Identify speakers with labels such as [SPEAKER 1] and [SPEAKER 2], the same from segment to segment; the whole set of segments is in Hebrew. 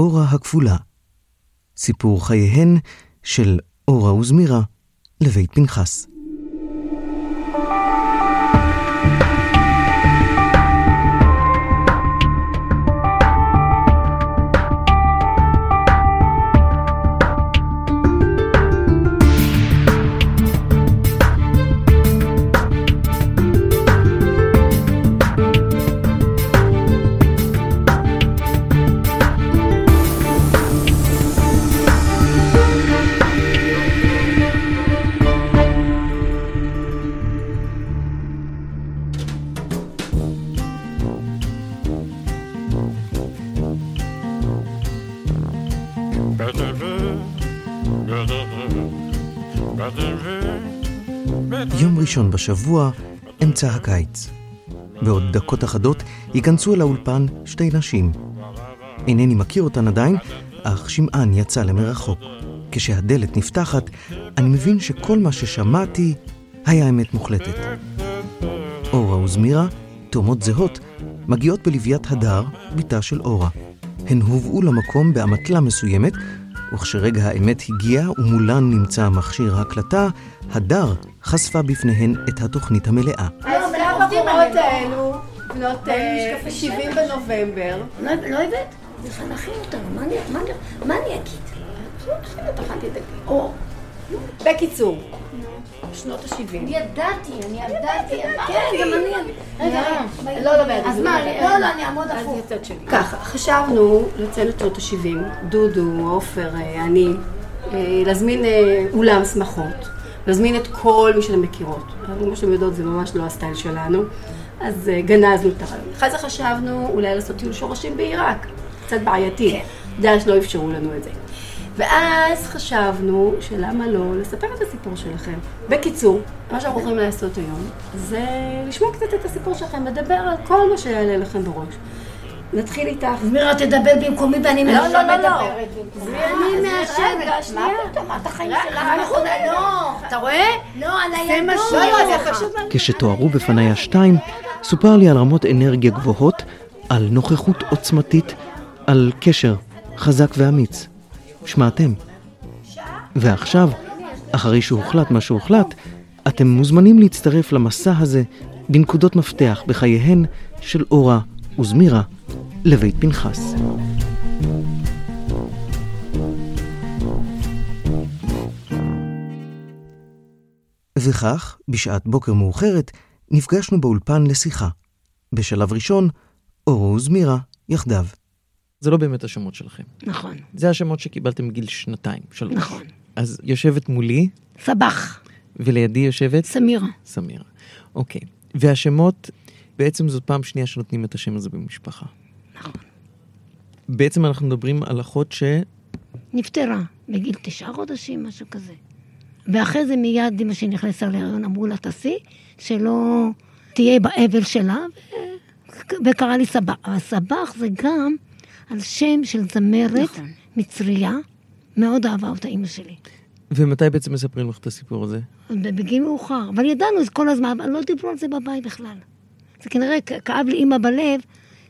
[SPEAKER 1] אורה הכפולה. סיפור חייהן של אורה וזמירה לבית פנחס. ראשון בשבוע, אמצע הקיץ. בעוד דקות אחדות ייכנסו אל האולפן שתי נשים. אינני מכיר אותן עדיין, אך שמען יצא למרחוק. כשהדלת נפתחת, אני מבין שכל מה ששמעתי היה אמת מוחלטת. אורה וזמירה, תאומות זהות, מגיעות בלוויית הדר, בתה של אורה. הן הובאו למקום באמתלה מסוימת, וכשרגע האמת הגיע ומולן נמצא מכשיר ההקלטה, הדר חשפה בפניהן את התוכנית המלאה.
[SPEAKER 2] אז זה הבחורות האלו, בנות 70 בנובמבר.
[SPEAKER 3] לא הבאת? זה להכין אותנו, מה אני אגיד?
[SPEAKER 2] בקיצור, שנות ה-70.
[SPEAKER 3] אני ידעתי, אני ידעתי, כן, גם אני. רגע, רגע.
[SPEAKER 2] לא, לא, בעד.
[SPEAKER 3] אז מה, לא, לא, אני אעמוד
[SPEAKER 2] אז
[SPEAKER 3] הפוך.
[SPEAKER 2] יצאת שלי. ככה, חשבנו לציין את שנות ה-70, דודו, עופר, אה, אני, אה, להזמין אה, אולם שמחות, להזמין את כל מי שאתם מכירות. כמו שאתם יודעות, זה ממש לא הסטייל שלנו, אז גנזנו את הרעיון. אחרי זה חשבנו אולי לעשות טיול שורשים בעיראק, קצת בעייתי. דאעש לא אפשרו לנו את זה. ואז חשבנו שלמה לא לספר את הסיפור שלכם. בקיצור, מה שאנחנו הולכים לעשות היום זה לשמוע קצת את הסיפור שלכם, לדבר על כל מה שיעלה לכם בראש. נתחיל איתך.
[SPEAKER 3] זמירה תדבר במקומי ואני
[SPEAKER 2] לא,
[SPEAKER 3] מעשנת.
[SPEAKER 2] לא, לא, לא.
[SPEAKER 3] אני מעשנת.
[SPEAKER 2] שנייה.
[SPEAKER 3] מה פתאום, מה את החיים שלך? נכון,
[SPEAKER 2] אנחנו-
[SPEAKER 3] לא.
[SPEAKER 2] אתה רואה?
[SPEAKER 3] לא, על
[SPEAKER 2] זה
[SPEAKER 3] הילדות.
[SPEAKER 2] מה ש... לא, לא.
[SPEAKER 1] כשתוארו בפניי השתיים, סופר לי על רמות אנרגיה גבוהות, על נוכחות עוצמתית, על קשר חזק ואמיץ. שמעתם. ועכשיו, אחרי שהוחלט מה שהוחלט, אתם מוזמנים להצטרף למסע הזה בנקודות מפתח בחייהן של אורה וזמירה לבית פנחס. וכך, בשעת בוקר מאוחרת, נפגשנו באולפן לשיחה. בשלב ראשון, אורו וזמירה יחדיו. זה לא באמת השמות שלכם.
[SPEAKER 3] נכון,
[SPEAKER 1] זה השמות שקיבלתם בגיל שנתיים, שלוש.
[SPEAKER 3] נכון.
[SPEAKER 1] אז יושבת מולי,
[SPEAKER 3] סבח,
[SPEAKER 1] ולידי יושבת
[SPEAKER 3] סמירה.
[SPEAKER 1] סמירה. אוקיי. והשמות, בעצם זאת פעם שנייה שנותנים את השם הזה במשפחה.
[SPEAKER 3] נכון.
[SPEAKER 1] בעצם אנחנו מדברים על אחות ש...
[SPEAKER 3] נפטרה בגיל תשעה חודשים, משהו כזה. ואחרי זה מיד אמא שלי נכנסה להריון, אמרו לה תעשי, שלא תהיה באבל שלה, ו- וקרא לי סבח. אבל סבח זה גם על שם של זמרת מצריה, מאוד אהבה אותה אימא שלי.
[SPEAKER 1] ומתי בעצם מספרים לך את הסיפור הזה?
[SPEAKER 3] בגיל מאוחר, אבל ידענו את זה כל הזמן, אבל לא דיברו על זה בבית בכלל. זה כנראה כאב לאימא בלב,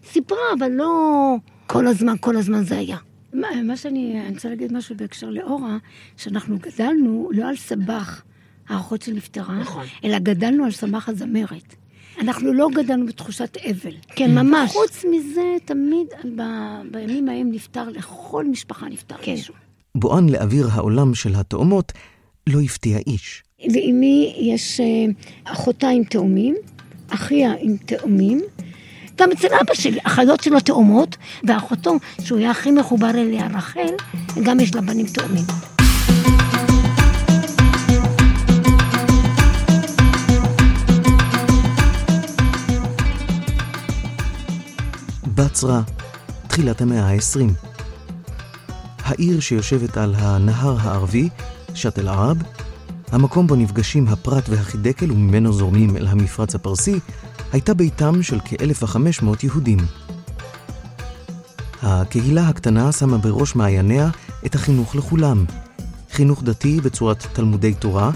[SPEAKER 3] סיפרה, אבל לא כל הזמן, כל הזמן זה היה.
[SPEAKER 4] מה, מה שאני, אני רוצה להגיד משהו בהקשר לאורה, שאנחנו גדלנו לא על סבח, האחות שנפטרה,
[SPEAKER 3] נכון.
[SPEAKER 4] אלא גדלנו על סמך הזמרת. אנחנו לא גדלנו בתחושת אבל.
[SPEAKER 3] כן, ממש.
[SPEAKER 4] חוץ מזה, תמיד ב, בימים ההם נפטר, לכל משפחה נפטר
[SPEAKER 3] כן.
[SPEAKER 4] מישהו.
[SPEAKER 1] בואן לאוויר העולם של התאומות לא הפתיע איש.
[SPEAKER 3] לאמי יש אה, אחותה עם תאומים, אחיה עם תאומים. גם אצל אבא שלי, אחיות שלו תאומות, ואחותו, שהוא היה הכי מחובר אליה, רחל, גם יש לה בנים תאומים.
[SPEAKER 1] בצרה, תחילת המאה ה-20. העיר שיושבת על הנהר הערבי, שאט אל-ערב, המקום בו נפגשים הפרת והחידקל וממנו זורמים אל המפרץ הפרסי, הייתה ביתם של כ-1,500 יהודים. הקהילה הקטנה שמה בראש מעייניה את החינוך לכולם. חינוך דתי בצורת תלמודי תורה,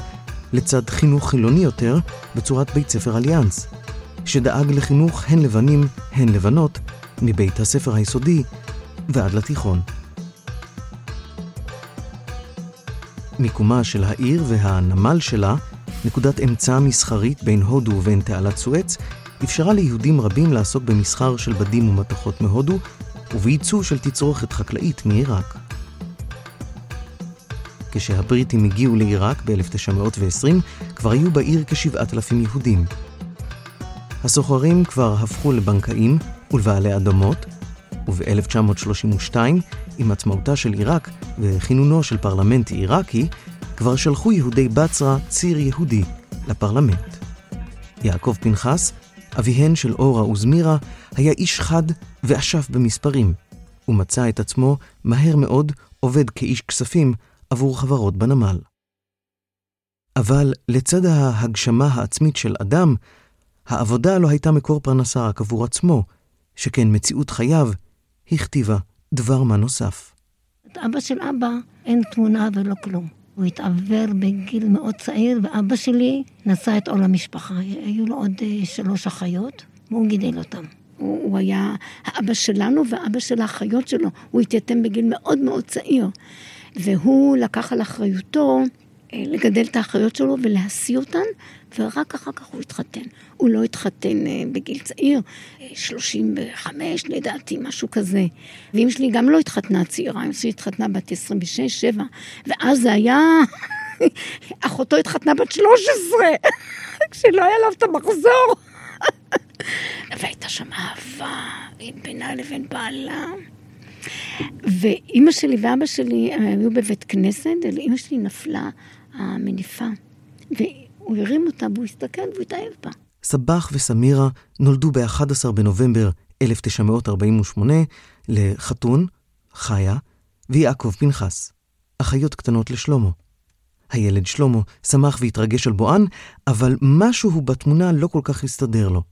[SPEAKER 1] לצד חינוך חילוני יותר בצורת בית ספר אליאנס, שדאג לחינוך הן לבנים הן לבנות, מבית הספר היסודי ועד לתיכון. מיקומה של העיר והנמל שלה, נקודת אמצע מסחרית בין הודו ובין תעלת סואץ, אפשרה ליהודים רבים לעסוק במסחר של בדים ומתכות מהודו ובייצוא של תצרוכת חקלאית מעיראק. כשהבריטים הגיעו לעיראק ב-1920, כבר היו בעיר כ-7,000 יהודים. הסוחרים כבר הפכו לבנקאים, ולבעלי אדמות, וב-1932, עם עצמאותה של עיראק וכינונו של פרלמנט עיראקי, כבר שלחו יהודי בצרה ציר יהודי לפרלמנט. יעקב פנחס, אביהן של אורה וזמירה, היה איש חד ואשף במספרים, ומצא את עצמו מהר מאוד עובד כאיש כספים עבור חברות בנמל. אבל לצד ההגשמה העצמית של אדם, העבודה לא הייתה מקור פרנסה רק עבור עצמו, שכן מציאות חייו הכתיבה דבר מה נוסף.
[SPEAKER 3] את אבא של אבא אין תמונה ולא כלום. הוא התעוור בגיל מאוד צעיר, ואבא שלי נשא את עול המשפחה. היו לו עוד אה, שלוש אחיות, והוא גידל אותם. הוא, הוא היה האבא שלנו והאבא של האחיות שלו. הוא התייתם בגיל מאוד מאוד צעיר. והוא לקח על אחריותו לגדל את האחיות שלו ולהשיא אותן, ורק אחר כך הוא התחתן. הוא לא התחתן אה, בגיל צעיר, 35 אה, לדעתי, משהו כזה. ואמא שלי גם לא התחתנה צעירה, אמא שלי התחתנה בת 26-7, ואז זה היה... אחותו התחתנה בת 13, כשלא היה לה את המחזור. והייתה שם אהבה בינה לבין בעלה. ואימא שלי ואבא שלי היו בבית כנסת, ולאימא שלי נפלה המניפה. והוא הרים אותה והוא הסתכל והוא התאהב בה.
[SPEAKER 1] סבח וסמירה נולדו ב-11 בנובמבר 1948 לחתון, חיה, ויעקב פנחס, אחיות קטנות לשלמה. הילד שלמה שמח והתרגש על בואן, אבל משהו בתמונה לא כל כך הסתדר לו.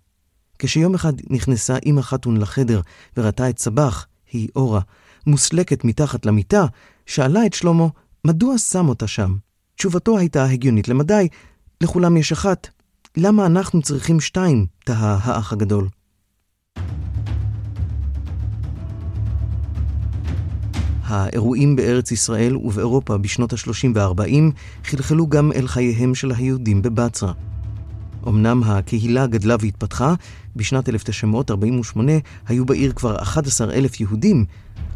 [SPEAKER 1] כשיום אחד נכנסה אמא חתון לחדר וראתה את סבח, היא אורה, מוסלקת מתחת למיטה, שאלה את שלמה מדוע שם אותה שם. תשובתו הייתה הגיונית למדי, לכולם יש אחת. למה אנחנו צריכים שתיים? תהה האח הגדול. האירועים בארץ ישראל ובאירופה בשנות ה-30 וה-40 חלחלו גם אל חייהם של היהודים בבצרה. אמנם הקהילה גדלה והתפתחה, בשנת 1948 היו בעיר כבר 11,000 יהודים,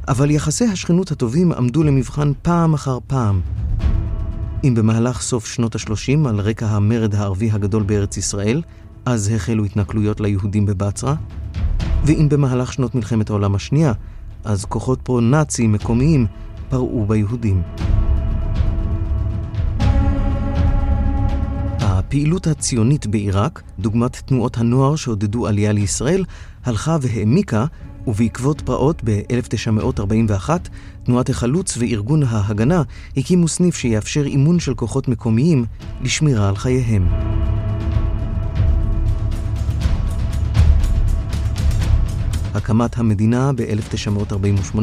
[SPEAKER 1] אבל יחסי השכנות הטובים עמדו למבחן פעם אחר פעם. אם במהלך סוף שנות ה-30, על רקע המרד הערבי הגדול בארץ ישראל, אז החלו התנכלויות ליהודים בבצרה, ואם במהלך שנות מלחמת העולם השנייה, אז כוחות פרו-נאצים מקומיים פרעו ביהודים. הפעילות הציונית בעיראק, דוגמת תנועות הנוער שעודדו עלייה לישראל, הלכה והעמיקה ובעקבות פרעות ב-1941, תנועת החלוץ וארגון ההגנה הקימו סניף שיאפשר אימון של כוחות מקומיים לשמירה על חייהם. הקמת המדינה ב-1948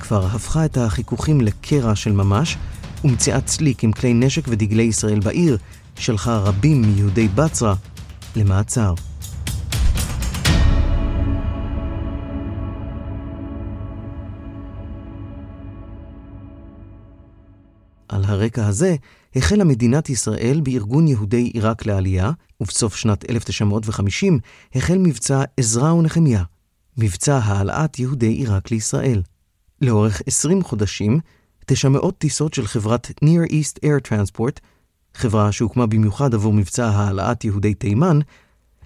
[SPEAKER 1] כבר הפכה את החיכוכים לקרע של ממש, ומציאת צליק עם כלי נשק ודגלי ישראל בעיר שלחה רבים מיהודי בצרה למעצר. על הרקע הזה החלה מדינת ישראל בארגון יהודי עיראק לעלייה, ובסוף שנת 1950 החל מבצע עזרא ונחמיה, מבצע העלאת יהודי עיראק לישראל. לאורך 20 חודשים, תשע מאות טיסות של חברת Near East Air Transport, חברה שהוקמה במיוחד עבור מבצע העלאת יהודי תימן,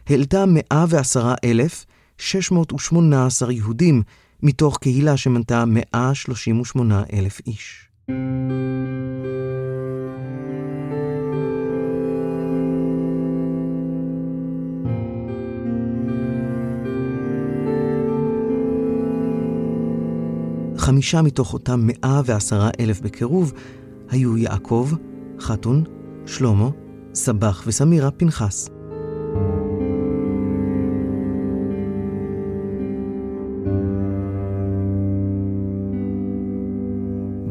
[SPEAKER 1] העלתה 110,618 יהודים מתוך קהילה שמנתה 138,000 איש. חמישה מתוך אותם מאה ועשרה אלף בקירוב היו יעקב, חתון, שלמה, סבח וסמירה פנחס.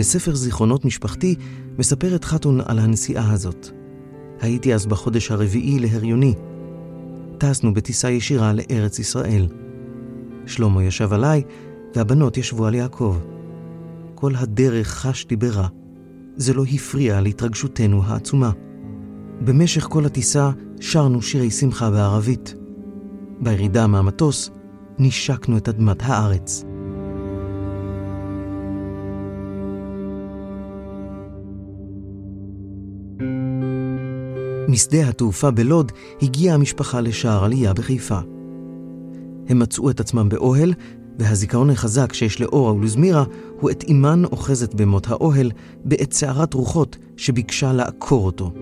[SPEAKER 1] בספר זיכרונות משפחתי מספרת חתון על הנסיעה הזאת. הייתי אז בחודש הרביעי להריוני. טסנו בטיסה ישירה לארץ ישראל. שלמה ישב עליי, והבנות ישבו על יעקב. כל הדרך חשתי ברע. זה לא הפריע להתרגשותנו העצומה. במשך כל הטיסה שרנו שירי שמחה בערבית. בירידה מהמטוס נשקנו את אדמת הארץ. משדה התעופה בלוד הגיעה המשפחה לשער עלייה בחיפה. הם מצאו את עצמם באוהל, והזיכרון החזק שיש לאורה ולזמירה הוא את אימן אוחזת במות האוהל בעת סערת רוחות שביקשה לעקור אותו.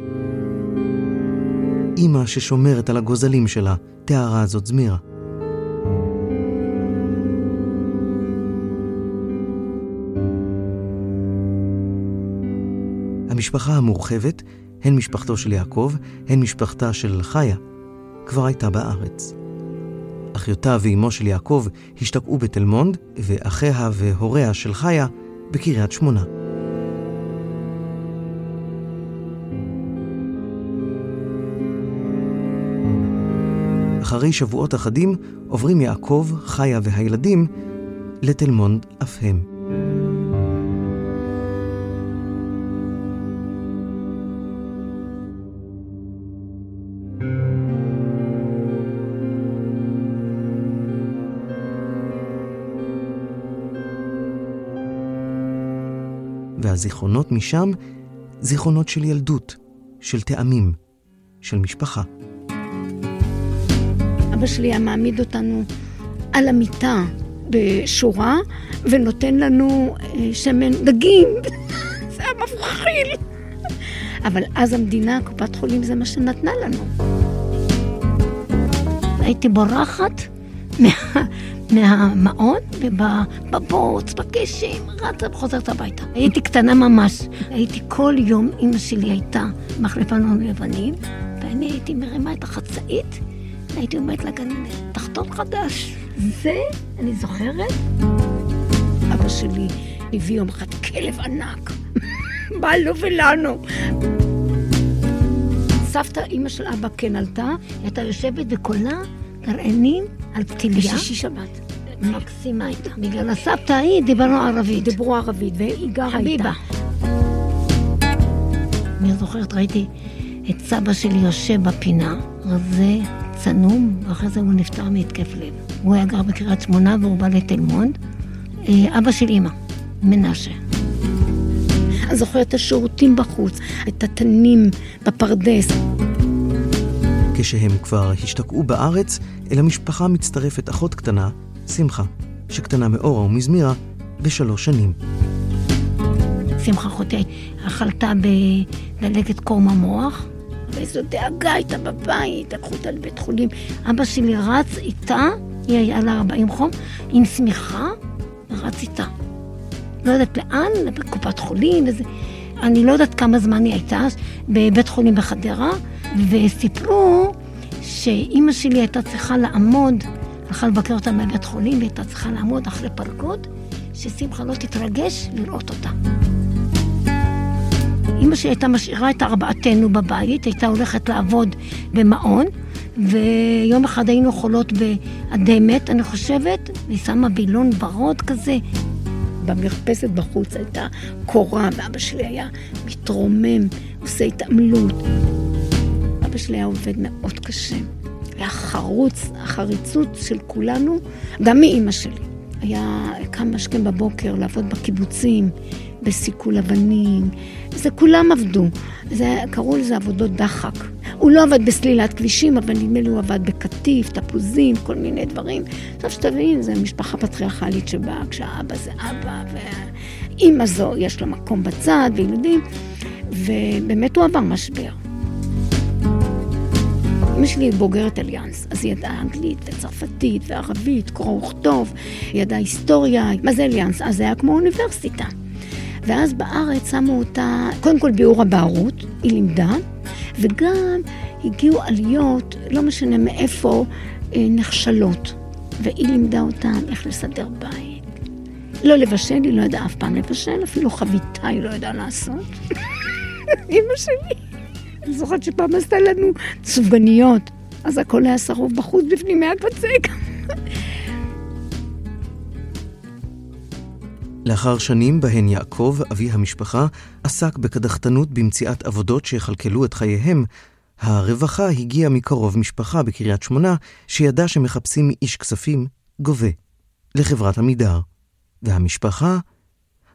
[SPEAKER 1] אמא ששומרת על הגוזלים שלה, תיארה זאת זמירה. המשפחה המורחבת, הן משפחתו של יעקב, הן משפחתה של חיה, כבר הייתה בארץ. אחיותיו ואימו של יעקב השתקעו בתל מונד, ואחיה והוריה של חיה בקריית שמונה. אחרי שבועות אחדים עוברים יעקב, חיה והילדים לתל מונד אף הם. והזיכרונות משם, זיכרונות של ילדות, של טעמים, של משפחה.
[SPEAKER 4] אבא שלי היה מעמיד אותנו על המיטה בשורה, ונותן לנו אה, שמן דגים. זה היה מבחיל. אבל אז המדינה, קופת חולים, זה מה שנתנה לנו. הייתי בורחת מה, מהמעון ובבוץ, בגשם, רצה וחוזרת הביתה. הייתי קטנה ממש. הייתי כל יום, אימא שלי הייתה מחליפה לנו לבנים, ואני הייתי מרימה את החצאית, והייתי אומרת לגננת, תחתון חדש. זה, אני זוכרת, אבא שלי הביא יום אחד כלב ענק. בא לו ולנו. סבתא, אימא של אבא כן עלתה, היא הייתה יושבת וקולה גרעינים על פתיליה.
[SPEAKER 3] בשישי שבת.
[SPEAKER 4] מקסימה הייתה.
[SPEAKER 3] בגלל הסבתא ההיא דיברנו ערבית.
[SPEAKER 4] דיברו ערבית, והיא גרה איתה.
[SPEAKER 3] אני זוכרת, ראיתי את סבא שלי יושב בפינה, רזה, צנום, ואחרי זה הוא נפטר מהתקף לב. הוא היה גר בקריית שמונה והוא בא לתל מונד. אה, אבא של אימא, מנשה.
[SPEAKER 4] אני זוכרת את השירותים בחוץ, את התנים בפרדס.
[SPEAKER 1] כשהם כבר השתקעו בארץ, אל המשפחה מצטרפת אחות קטנה, שמחה, שקטנה מאורה ומזמירה, בשלוש שנים.
[SPEAKER 3] שמחה אחותי חלתה בדלקת קורם המוח, ואיזו דאגה הייתה בבית, לקחו אותה לבית חולים. אבא שלי רץ איתה, היא היה לה 40 חום, עם שמיכה, רץ איתה. לא יודעת לאן, לקופת חולים, וזה... אני לא יודעת כמה זמן היא הייתה בבית חולים בחדרה, וסיפרו שאימא שלי הייתה צריכה לעמוד, הלכה לבקר אותה בבית חולים, והיא הייתה צריכה לעמוד אחרי פרגוד, ששמחה לא תתרגש לראות אותה. אימא שלי הייתה משאירה את ארבעתנו בבית, הייתה הולכת לעבוד במעון, ויום אחד היינו חולות באדמת, אני חושבת, והיא שמה וילון ורוד כזה.
[SPEAKER 4] במרפסת בחוץ הייתה קורה, ואבא שלי היה מתרומם, עושה התעמלות. אבא שלי היה עובד מאוד קשה. היה חרוץ, החריצות של כולנו, גם מאימא שלי. היה קם משכם בבוקר לעבוד בקיבוצים, בסיכול אבנים, זה כולם עבדו. זה, קראו לזה עבודות דחק. הוא לא עבד בסלילת כבישים, אבל נדמה לי הוא עבד בקטיף, תפוזים, כל מיני דברים. עכשיו שתבין, זו משפחה פטריארכלית שבאה כשהאבא זה אבא, והאימא זו, יש לה מקום בצד, וילדים, ובאמת הוא עבר משבר. אמא שלי היא בוגרת אליאנס, אז היא ידעה אנגלית וצרפתית וערבית, קרוא וכתוב, היא ידעה היסטוריה, מה זה אליאנס? אז זה היה כמו אוניברסיטה. ואז בארץ שמו אותה, קודם כל ביאור הבערות, היא לימדה, וגם הגיעו עליות, לא משנה מאיפה, אה, נחשלות. והיא לימדה אותם איך לסדר בית. לא לבשל, היא לא ידעה אף פעם לבשל, אפילו חביתה היא לא ידעה לעשות. אמא שלי. אני זוכרת שפעם עשתה לנו סופגניות, אז הכל היה שרוף בחוץ, בפנים היה בצק.
[SPEAKER 1] לאחר שנים בהן יעקב, אבי המשפחה, עסק בקדחתנות במציאת עבודות שיכלכלו את חייהם, הרווחה הגיעה מקרוב משפחה בקריית שמונה, שידע שמחפשים איש כספים גובה, לחברת עמידר. והמשפחה?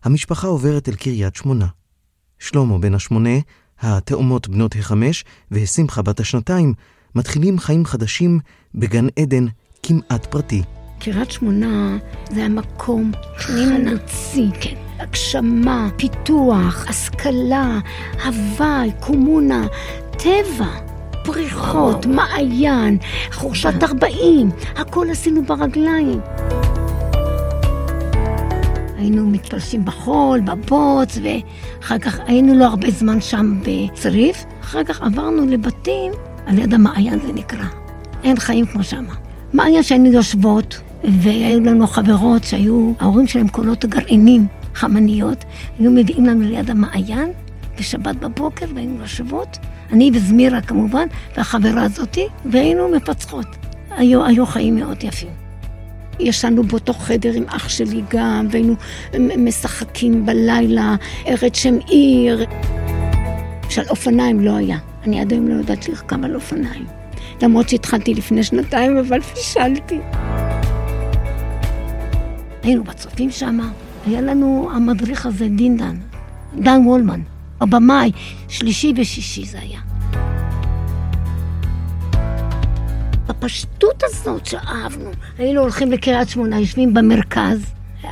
[SPEAKER 1] המשפחה עוברת אל קריית שמונה. שלמה בן השמונה, התאומות בנות החמש ושמחה בת השנתיים מתחילים חיים חדשים בגן עדן כמעט פרטי.
[SPEAKER 4] קריית שמונה זה המקום חלוצי, כן. הגשמה, פיתוח, השכלה, הוואי, קומונה, טבע, פריחות, מעיין, חורשת ארבעים, הכל עשינו ברגליים. היינו מתפלשים בחול, בבוץ, ואחר כך היינו לא הרבה זמן שם בצריף. אחר כך עברנו לבתים, על יד המעיין זה נקרא. אין חיים כמו שמה. מעיין שהיינו יושבות, והיו לנו חברות שהיו, ההורים שלהם קולות גרעינים, חמניות, היו מביאים לנו ליד המעיין, בשבת בבוקר, והיינו יושבות, אני וזמירה כמובן, והחברה הזאתי, והיינו מפצחות. היו, היו חיים מאוד יפים. ישנו באותו חדר עם אח שלי גם, והיינו משחקים בלילה, ארץ שם עיר. למשל, אופניים לא היה. אני עד היום לא יודעת לרכב על אופניים. למרות שהתחלתי לפני שנתיים, אבל פישלתי. היינו בצופים שם, היה לנו המדריך הזה, דין דן, דן וולמן, הבמאי, שלישי ושישי זה היה. בפשטות הזאת שאהבנו, היינו הולכים לקריית שמונה, יושבים במרכז,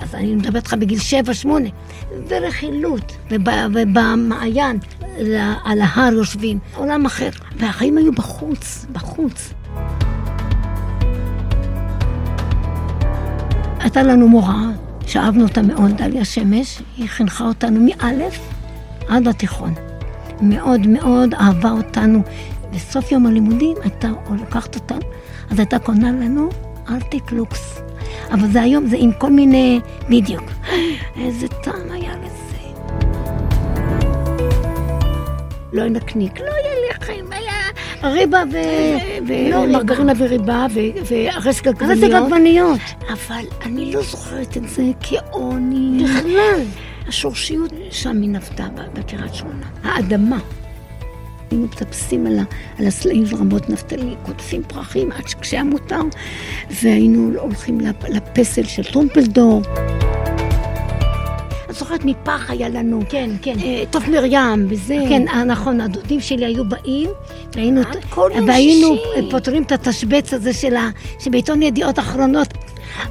[SPEAKER 4] אז אני מדברת איתך בגיל שבע, שמונה, ברכילות, ובמעיין, על ההר יושבים, עולם אחר. והחיים היו בחוץ, בחוץ. הייתה לנו מורה, שאהבנו אותה מאוד, דליה שמש, היא חינכה אותנו מאלף עד התיכון. מאוד מאוד אהבה אותנו. בסוף יום הלימודים הייתה לוקחת אותנו, אז הייתה קונה לנו ארטיק לוקס. אבל זה היום, זה עם כל מיני, בדיוק. איזה טעם היה לזה. לא נקניק, לא יהיה לחם, היה ריבה ומרגרינה לא, וריבה והרסק עגבניות. רסק עגבניות. אבל אני לא זוכרת את זה כעוני. בכלל. השורשיות שם היא נבטה בקריית שמונה. האדמה. היינו מטפסים על, על הסלעים של רמות נפתלי, קוטפים פרחים עד כשהיה מותר, והיינו הולכים לפסל של טרומפלדור. את זוכרת מפח היה לנו,
[SPEAKER 3] כן, כן.
[SPEAKER 4] אה, טוב מרים וזה.
[SPEAKER 3] כן, אה, נכון, הדודים שלי היו באים, והיינו, והיינו פותרים את התשבץ הזה של ה... שבעיתון ידיעות אחרונות.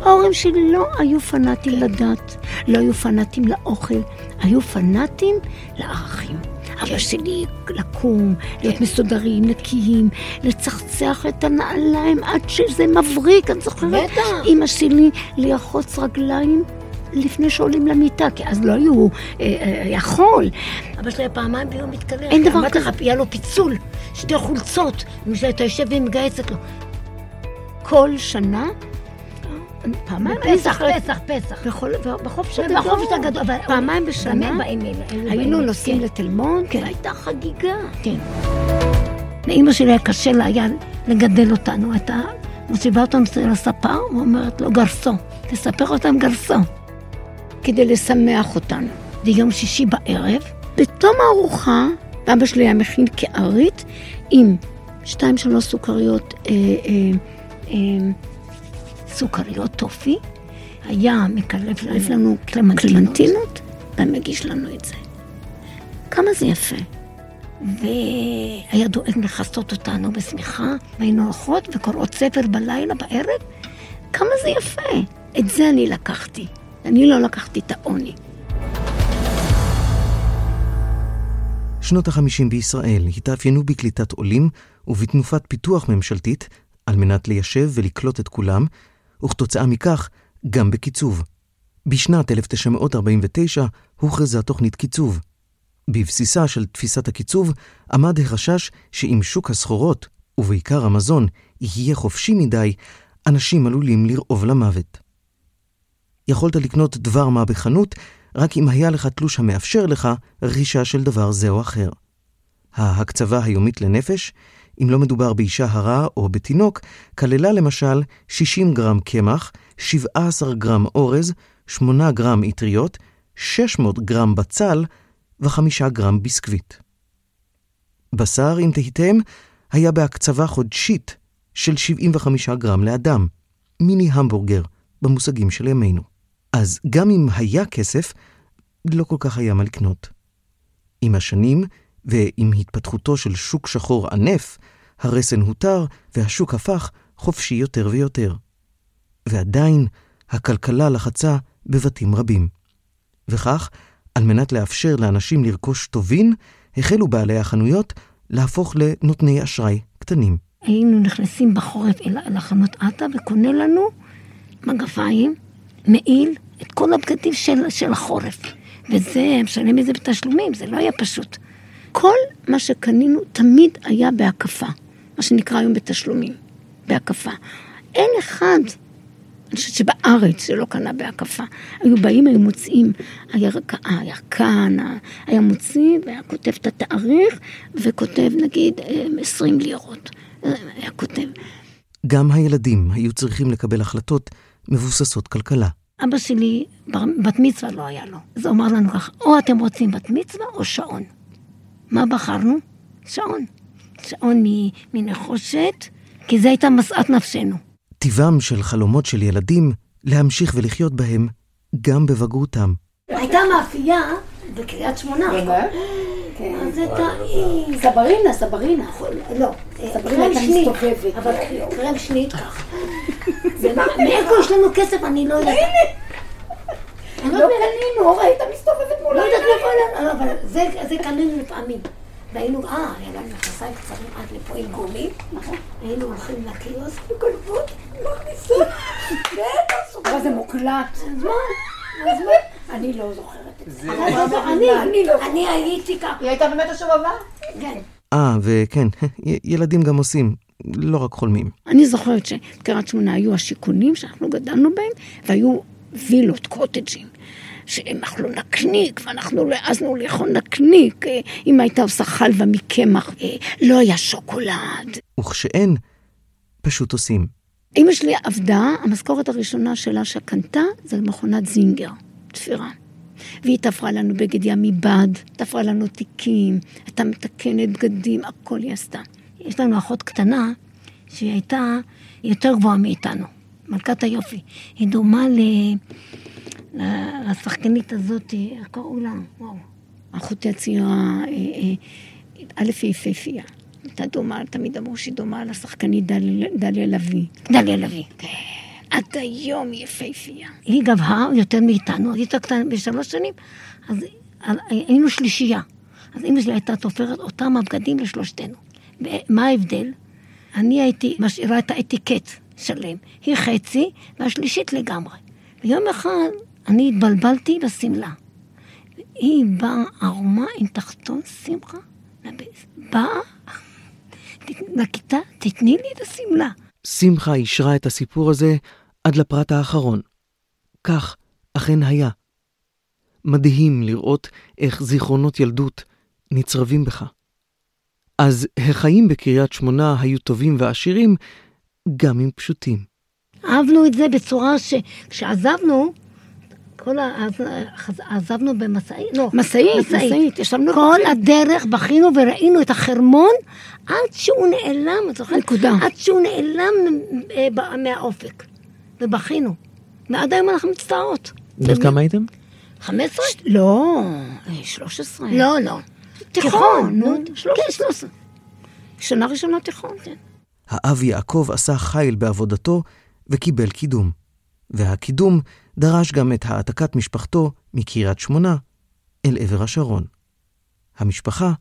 [SPEAKER 4] ההורים שלי לא היו פנאטים לדת, לא היו פנאטים לאוכל, היו פנאטים לערכים. אבא שלי לקום, להיות מסודרים, נקיים, לצחצח את הנעליים עד שזה מבריק, את זוכרת? בטח. אמא שלי לרחוץ רגליים לפני שעולים למיטה, כי אז לא היו, אה, אה, היה חול.
[SPEAKER 3] אבא שלי היה פעמיים ביום מתקלח.
[SPEAKER 4] אין דבר כזה.
[SPEAKER 3] היה לו פיצול, שתי חולצות, אתה יושב ומגייסת לו. כל שנה
[SPEAKER 4] פעמיים
[SPEAKER 3] פסח, פסח, פסח.
[SPEAKER 4] בחופש הגדול. בחופש הגדול, אבל
[SPEAKER 3] פעמיים בשנה
[SPEAKER 4] היינו נוסעים כן. לתל מונד,
[SPEAKER 3] כן. והייתה חגיגה.
[SPEAKER 4] כן. לאימא שלי היה קשה לה היה לגדל אותנו. הייתה מושיבה אותנו אצל הספר ואומרת לו, גרסו, תספר אותם גרסו. כדי לשמח אותנו. זה יום שישי בערב. בתום הארוחה, אבא שלי היה מכין כארית עם שתיים שלוש סוכריות אה, אה, אה, סוכריות טופי, היה מקלף לנו קלמנטינות, ומגיש לנו את זה. כמה זה יפה. והיה דואג לכסות אותנו בשמיכה, והיינו הולכות וקוראות ספר בלילה, בערב. כמה זה יפה. את זה אני לקחתי. אני לא לקחתי את העוני.
[SPEAKER 1] שנות החמישים בישראל התאפיינו בקליטת עולים ובתנופת פיתוח ממשלתית על מנת ליישב ולקלוט את כולם, וכתוצאה מכך גם בקיצוב. בשנת 1949 הוכרזה תוכנית קיצוב. בבסיסה של תפיסת הקיצוב עמד החשש שאם שוק הסחורות, ובעיקר המזון, יהיה חופשי מדי, אנשים עלולים לרעוב למוות. יכולת לקנות דבר מה בחנות רק אם היה לך תלוש המאפשר לך רכישה של דבר זה או אחר. ההקצבה היומית לנפש אם לא מדובר באישה הרה או בתינוק, כללה למשל 60 גרם קמח, 17 גרם אורז, 8 גרם אטריות, 600 גרם בצל ו-5 גרם ביסקוויט. בשר, אם תהיתם, היה בהקצבה חודשית של 75 גרם לאדם, מיני המבורגר, במושגים של ימינו. אז גם אם היה כסף, לא כל כך היה מה לקנות. עם השנים, ועם התפתחותו של שוק שחור ענף, הרסן הותר והשוק הפך חופשי יותר ויותר. ועדיין, הכלכלה לחצה בבתים רבים. וכך, על מנת לאפשר לאנשים לרכוש טובין, החלו בעלי החנויות להפוך לנותני אשראי קטנים.
[SPEAKER 3] היינו נכנסים בחורף אל החנות עטה וקונה לנו מגפיים, מעיל, את כל הבגדים של, של החורף. וזה, משלם את זה בתשלומים, זה לא היה פשוט. כל מה שקנינו תמיד היה בהקפה, מה שנקרא היום בתשלומים, בהקפה. אין אחד, אני חושבת שבארץ שלא קנה בהקפה. היו באים, היו מוצאים, הירקן, היה מוציא והיה כותב את התאריך וכותב נגיד 20 לירות. היה כותב.
[SPEAKER 1] גם הילדים היו צריכים לקבל החלטות מבוססות כלכלה.
[SPEAKER 3] אבא שלי, בת מצווה לא היה לו. אז הוא אמר לנו ככה, או אתם רוצים בת מצווה או שעון. מה בחרנו? שעון. שעון מנחושת, כי זו הייתה משאת נפשנו.
[SPEAKER 1] טיבם של חלומות של ילדים להמשיך ולחיות בהם גם בבגרותם.
[SPEAKER 3] הייתה מאפייה בקריית שמונה.
[SPEAKER 2] כן.
[SPEAKER 3] אז הייתה... סברינה, סברינה. לא, סברינה הייתה מסתובבת. אבל קרם שנית ככה. מאיפה יש לנו כסף? אני לא יודעת.
[SPEAKER 2] לא קנינו, ראית מסתובבת מול
[SPEAKER 3] לא יודעת מאיפה, אבל זה קנינו לפעמים. והיינו, אה, היה לנו מכנסיים קצרים עד לפה עם גומים, נכון. היינו הולכים לקיוסק וגונבות, מכניסות, אבל זה מוקלט. אז מה? אז מה? אני לא זוכרת את זה. אני הייתי ככה.
[SPEAKER 2] היא הייתה באמת השובבה?
[SPEAKER 3] כן.
[SPEAKER 1] אה, וכן, ילדים גם עושים, לא רק חולמים.
[SPEAKER 3] אני זוכרת שבקריית שמונה היו השיכונים שאנחנו גדלנו בהם, והיו וילות, קוטג'ים. שהם אכלו נקניק, ואנחנו לא העזנו לאכול נקניק. אם הייתה עושה חלבה מקמח, לא היה שוקולד.
[SPEAKER 1] וכשאין, פשוט עושים.
[SPEAKER 3] אמא שלי עבדה, המשכורת הראשונה שלה שקנתה זה מכונת זינגר, תפירה. והיא תפרה לנו בגד ים מבד, תפרה לנו תיקים, הייתה מתקנת בגדים, הכל היא עשתה. יש לנו אחות קטנה שהיא הייתה יותר גבוהה מאיתנו, מלכת היופי. היא דומה ל... לשחקנית הזאת, איך קראו לה? וואו. אחותי הצעירה, אה, אה, א' היא יפהפייה. הייתה דומה, תמיד אמרו שהיא דומה לשחקנית דליה לביא. דליה לביא, כן. עד היום היא יפהפייה. היא גבהה יותר מאיתנו, היא הייתה קטנה בשלוש שנים, אז היינו שלישייה. אז אמא שלי הייתה תופרת אותם הבגדים לשלושתנו. ומה ההבדל? אני הייתי משאירה את האטיקט שלם. היא חצי, והשלישית לגמרי. ויום אחד אני התבלבלתי בשמלה. היא באה ערומה עם תחתון שמחה, באה לכיתה, תתני לי את השמלה.
[SPEAKER 1] שמחה אישרה את הסיפור הזה עד לפרט האחרון. כך אכן היה. מדהים לראות איך זיכרונות ילדות נצרבים בך. אז החיים בקריית שמונה היו טובים ועשירים, גם אם פשוטים.
[SPEAKER 3] אהבנו את זה בצורה שכשעזבנו, כל ה... עזבנו במשאית, לא.
[SPEAKER 2] משאית, משאית, ישבנו...
[SPEAKER 3] כל הדרך בכינו וראינו את החרמון עד שהוא נעלם, את זוכרת?
[SPEAKER 2] נקודה.
[SPEAKER 3] עד שהוא נעלם אה, מהאופק. ובכינו. ועד היום אנחנו מצטערות.
[SPEAKER 1] בן כמה הייתם?
[SPEAKER 3] 15?
[SPEAKER 2] לא, 13.
[SPEAKER 3] לא, לא.
[SPEAKER 2] תיכון, נו.
[SPEAKER 3] כן, 13. שנה ראשונה תיכון, כן.
[SPEAKER 1] האב יעקב עשה חיל בעבודתו וקיבל קידום. והקידום דרש גם את העתקת משפחתו מקריית שמונה אל עבר השרון. המשפחה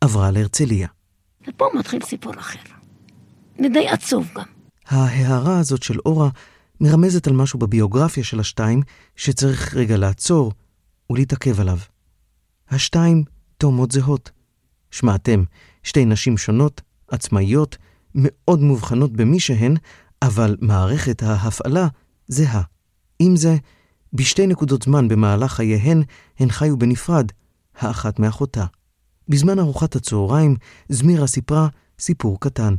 [SPEAKER 1] עברה להרצליה.
[SPEAKER 3] ופה מתחיל סיפור אחר. ודי עצוב גם.
[SPEAKER 1] ההערה הזאת של אורה מרמזת על משהו בביוגרפיה של השתיים שצריך רגע לעצור ולהתעכב עליו. השתיים תאומות זהות. שמעתם, שתי נשים שונות, עצמאיות, מאוד מובחנות במי שהן, אבל מערכת ההפעלה זהה. עם זה, בשתי נקודות זמן במהלך חייהן, הן חיו בנפרד, האחת מאחותה. בזמן ארוחת הצהריים, זמירה סיפרה סיפור קטן.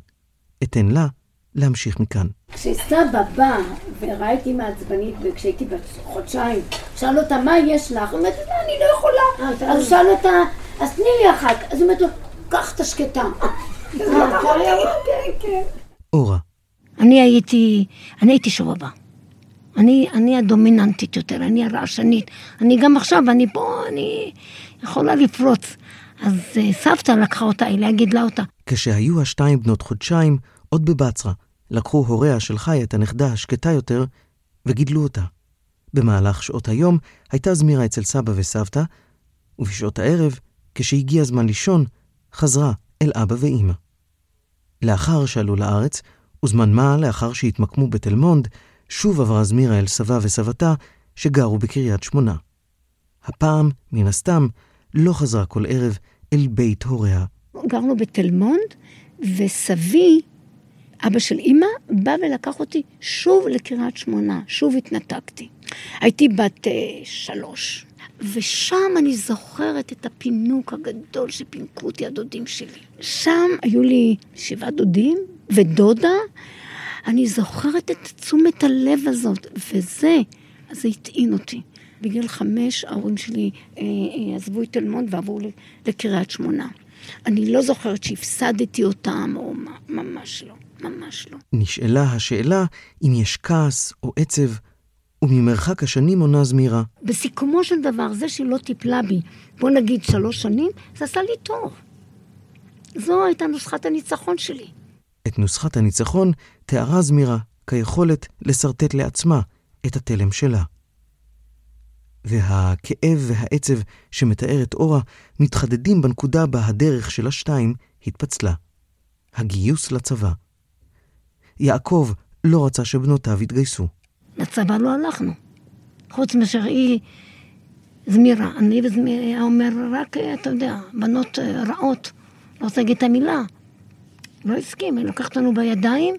[SPEAKER 1] אתן לה להמשיך מכאן.
[SPEAKER 4] כשסבא בא וראיתי מעצבנית, וכשהייתי בת חודשיים, שאל אותה, מה יש לך? היא אומרת, אני לא יכולה. אה, אז שאל אותה, אז תני לי אחת. אז היא אומרת לו, קח את השקטה.
[SPEAKER 1] אורה.
[SPEAKER 3] אני הייתי, אני הייתי שובבה. אני, אני הדומיננטית יותר, אני הרעשנית. אני גם עכשיו, אני פה, אני יכולה לפרוץ. אז אה, סבתא לקחה אותה אליה, גידלה אותה.
[SPEAKER 1] כשהיו השתיים בנות חודשיים, עוד בבצרה, לקחו הוריה של חי את הנכדה השקטה יותר וגידלו אותה. במהלך שעות היום הייתה זמירה אצל סבא וסבתא, ובשעות הערב, כשהגיע הזמן לישון, חזרה אל אבא ואימא. לאחר שעלו לארץ, וזמן מה לאחר שהתמקמו בתל מונד, שוב עברה זמירה אל סבה וסבתה, שגרו בקריית שמונה. הפעם, מן הסתם, לא חזרה כל ערב אל בית הוריה.
[SPEAKER 4] גרנו בתל מונד, וסבי, אבא של אימא, בא ולקח אותי שוב לקריית שמונה, שוב התנתקתי. הייתי בת uh, שלוש, ושם אני זוכרת את הפינוק הגדול שפינקו אותי הדודים שלי. שם היו לי שבעה דודים ודודה. אני זוכרת את תשומת הלב הזאת, וזה, זה הטעין אותי. בגיל חמש ההורים שלי אה, אה, עזבו את תל מונד ועברו לקריית שמונה. אני לא זוכרת שהפסדתי אותם, או ממש לא, ממש לא.
[SPEAKER 1] נשאלה השאלה אם יש כעס או עצב, וממרחק השנים עונה זמירה.
[SPEAKER 3] בסיכומו של דבר, זה שהיא לא טיפלה בי, בוא נגיד שלוש שנים, זה עשה לי טוב. זו הייתה נוסחת הניצחון שלי.
[SPEAKER 1] את נוסחת הניצחון תיארה זמירה כיכולת לשרטט לעצמה את התלם שלה. והכאב והעצב שמתארת אורה מתחדדים בנקודה בה הדרך של השתיים התפצלה. הגיוס לצבא. יעקב לא רצה שבנותיו יתגייסו.
[SPEAKER 3] לצבא לא הלכנו. חוץ מאשר היא, זמירה. אני וזמירה אומר רק, אתה יודע, בנות אה, רעות. לא רוצה להגיד את המילה. לא הסכים, היא לקח אותנו בידיים,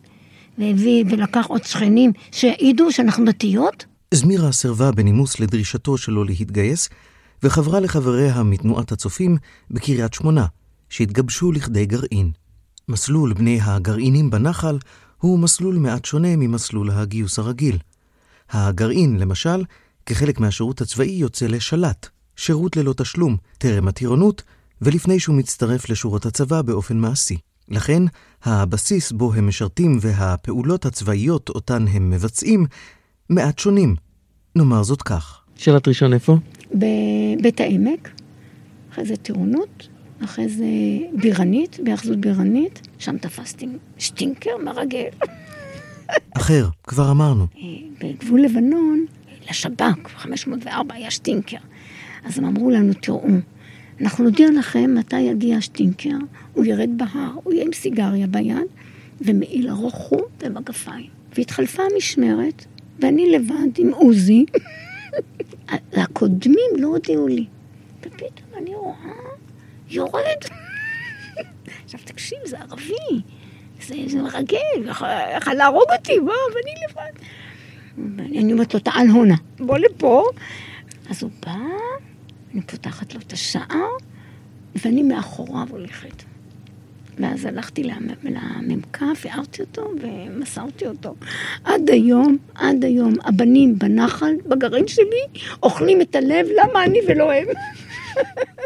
[SPEAKER 3] והביא ולקח עוד שכנים שיעידו שאנחנו דתיות.
[SPEAKER 1] זמירה סירבה בנימוס לדרישתו שלו להתגייס, וחברה לחבריה מתנועת הצופים בקריית שמונה, שהתגבשו לכדי גרעין. מסלול בני הגרעינים בנחל הוא מסלול מעט שונה ממסלול הגיוס הרגיל. הגרעין, למשל, כחלק מהשירות הצבאי יוצא לשלט, שירות ללא תשלום, טרם הטירונות, ולפני שהוא מצטרף לשורות הצבא באופן מעשי. לכן, הבסיס בו הם משרתים והפעולות הצבאיות אותן הם מבצעים מעט שונים. נאמר זאת כך.
[SPEAKER 5] שאלת ראשון איפה?
[SPEAKER 4] בבית העמק, אחרי זה טירונות, אחרי זה בירנית, בהאחזות בירנית, שם תפסתי שטינקר מרגל.
[SPEAKER 1] אחר, כבר אמרנו.
[SPEAKER 4] בגבול לבנון, לשב"כ, 504 היה שטינקר. אז הם אמרו לנו, תראו, אנחנו נודיע לכם מתי יגיע השטינקר, הוא ירד בהר, הוא יהיה עם סיגריה ביד, ומעיל ארוך חום ומגפיים. והתחלפה המשמרת, ואני לבד עם עוזי, הקודמים לא הודיעו לי. ופתאום אני רואה, יורד. עכשיו תקשיב, זה ערבי, זה, זה מרגל, יכול להרוג אותי, מה, ואני לבד. אני אומרת לו, תעל הונה, בוא לפה. אז הוא בא, אני פותחת לו את השער, ואני מאחוריו הולכת. ואז הלכתי למ"כ, הערתי אותו ומסרתי אותו. עד היום, עד היום, הבנים בנחל, בגרעין שלי, אוכלים את הלב, למה אני ולא הם?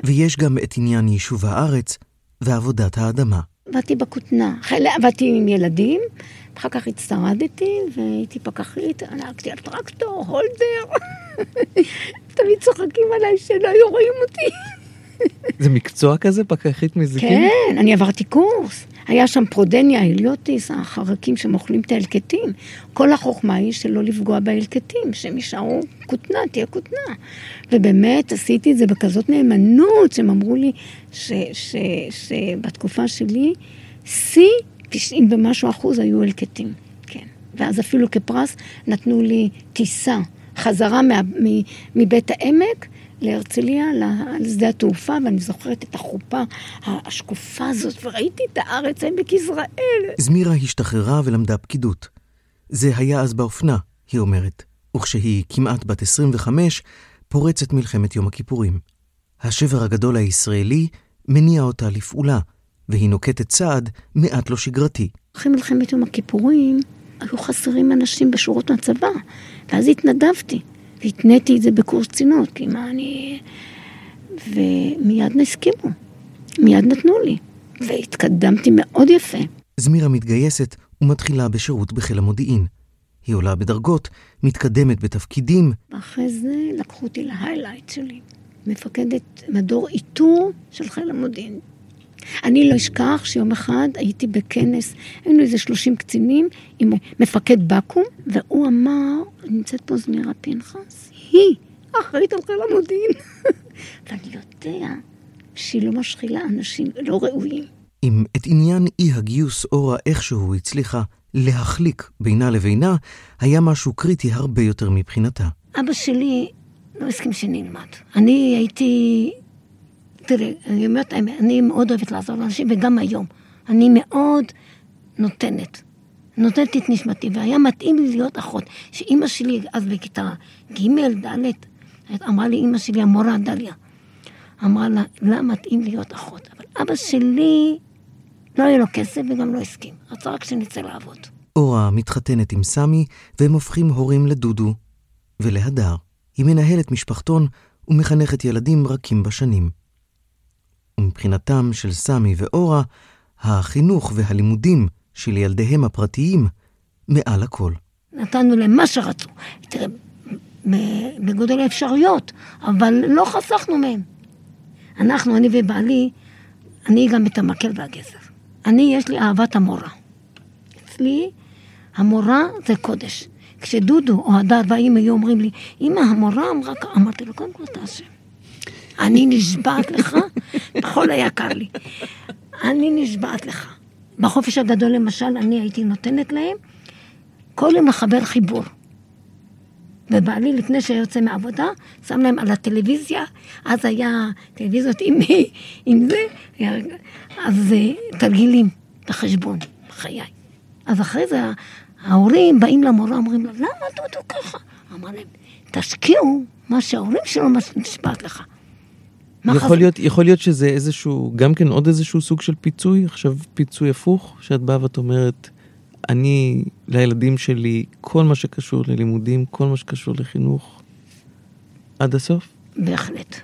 [SPEAKER 1] ויש גם את עניין יישוב הארץ ועבודת האדמה.
[SPEAKER 4] עבדתי בכותנה, עבדתי עם ילדים, אחר כך הצטרדתי והייתי פקחית, נהגתי על טרקטור, הולדר. תמיד צוחקים עליי שלא היו רואים אותי.
[SPEAKER 5] זה מקצוע כזה, פקחית מזיקים?
[SPEAKER 4] כן, אני עברתי קורס. היה שם פרודניה, הליוטיס, החרקים שמאכלים את ההלקטים. כל החוכמה היא שלא לפגוע בהלקטים, שהם יישארו כותנה, תהיה כותנה. ובאמת עשיתי את זה בכזאת נאמנות, שהם אמרו לי שבתקופה שלי, שיא 90 ומשהו אחוז היו הלקטים. כן. ואז אפילו כפרס נתנו לי טיסה חזרה מבית העמק. להרצליה, לשדה התעופה, ואני זוכרת את החופה השקופה הזאת, וראיתי את הארץ, עמק יזרעאל.
[SPEAKER 1] זמירה השתחררה ולמדה פקידות. זה היה אז באופנה, היא אומרת, וכשהיא כמעט בת 25, פורצת מלחמת יום הכיפורים. השבר הגדול הישראלי מניע אותה לפעולה, והיא נוקטת צעד מעט לא שגרתי.
[SPEAKER 4] אחרי מלחמת יום הכיפורים, היו חסרים אנשים בשורות הצבא, ואז התנדבתי, והתניתי את זה בקורס קצינות, כי מה אני... ומיד הסכימו, מיד נתנו לי, והתקדמתי מאוד יפה.
[SPEAKER 1] זמירה מתגייסת ומתחילה בשירות בחיל המודיעין. היא עולה בדרגות, מתקדמת בתפקידים.
[SPEAKER 4] אחרי זה לקחו אותי להיילייט שלי, מפקדת מדור איתור של חיל המודיעין. אני לא אשכח שיום אחד הייתי בכנס, היינו איזה 30 קצינים עם מפקד בקו"ם, והוא אמר, נמצאת פה זמירה פנחס, היא אחראית על חיל המודיעין. ואני יודע שהיא לא משחילה אנשים לא ראויים.
[SPEAKER 1] אם את עניין אי הגיוס אורה איכשהו הצליחה להחליק בינה לבינה, היה משהו קריטי הרבה יותר מבחינתה.
[SPEAKER 4] אבא שלי לא הסכים שנלמד. אני הייתי... תראה, אני אומרת אני מאוד אוהבת לעזור לאנשים, וגם היום. אני מאוד נותנת. נותנת את נשמתי, והיה מתאים לי להיות אחות. שאימא שלי, אז בכיתה ג', ד', אמרה לי אימא שלי, המורה דליה, אמרה לה, לה מתאים להיות אחות. אבל אבא שלי לא היה לו כסף וגם לא הסכים. רצה רק שנצא לעבוד.
[SPEAKER 1] אורה מתחתנת עם סמי, והם הופכים הורים לדודו ולהדר. היא מנהלת משפחתון ומחנכת ילדים רכים בשנים. ומבחינתם של סמי ואורה, החינוך והלימודים של ילדיהם הפרטיים מעל הכל.
[SPEAKER 4] נתנו להם מה שרצו. תראה, בגודל האפשרויות, אבל לא חסכנו מהם. אנחנו, אני ובעלי, אני גם את המקל והגזר. אני, יש לי אהבת המורה. אצלי, המורה זה קודש. כשדודו או הדר והאם היו אומרים לי, אמא, המורה אמרה, אמרתי לו, קודם כל אתה אשם. אני נשבעת לך בכל היקר לי. אני נשבעת לך. בחופש הגדול, למשל, אני הייתי נותנת להם כל יום לחבר חיבור. ובעלי, לפני שהיה יוצא מעבודה, שם להם על הטלוויזיה, אז היה טלוויזיות עם, עם זה, אז אה, תרגילים בחשבון, בחיי. אז אחרי זה ההורים באים למורה, אומרים לה, למה דודו ככה? אמר להם, תשקיעו מה שההורים שלו נשבעת לך.
[SPEAKER 5] יכול להיות, יכול להיות שזה איזשהו, גם כן עוד איזשהו סוג של פיצוי, עכשיו פיצוי הפוך, שאת באה ואת אומרת, אני, לילדים שלי, כל מה שקשור ללימודים, כל מה שקשור לחינוך, עד הסוף?
[SPEAKER 4] בהחלט.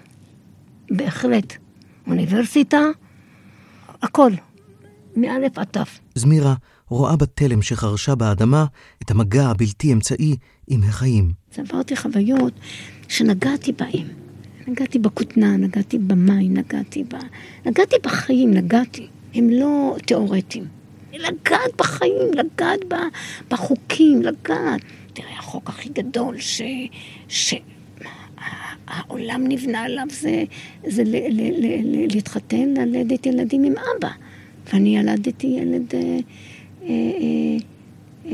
[SPEAKER 4] בהחלט. אוניברסיטה, הכל, מאלף עד תו.
[SPEAKER 1] זמירה רואה בתלם שחרשה באדמה את המגע הבלתי אמצעי עם החיים.
[SPEAKER 4] צברתי חוויות שנגעתי בהם. נגעתי בכותנה, נגעתי במים, נגעתי ב... נגעתי בחיים, נגעתי. הם לא תיאורטיים. לגעת בחיים, לגעת בחוקים, לגעת. תראה, החוק הכי גדול ש... ש... העולם נבנה עליו זה, זה ל, ל, ל, ל, להתחתן, ללדת ילדים עם אבא. ואני ילדתי ילד, אה, אה, אה, אה,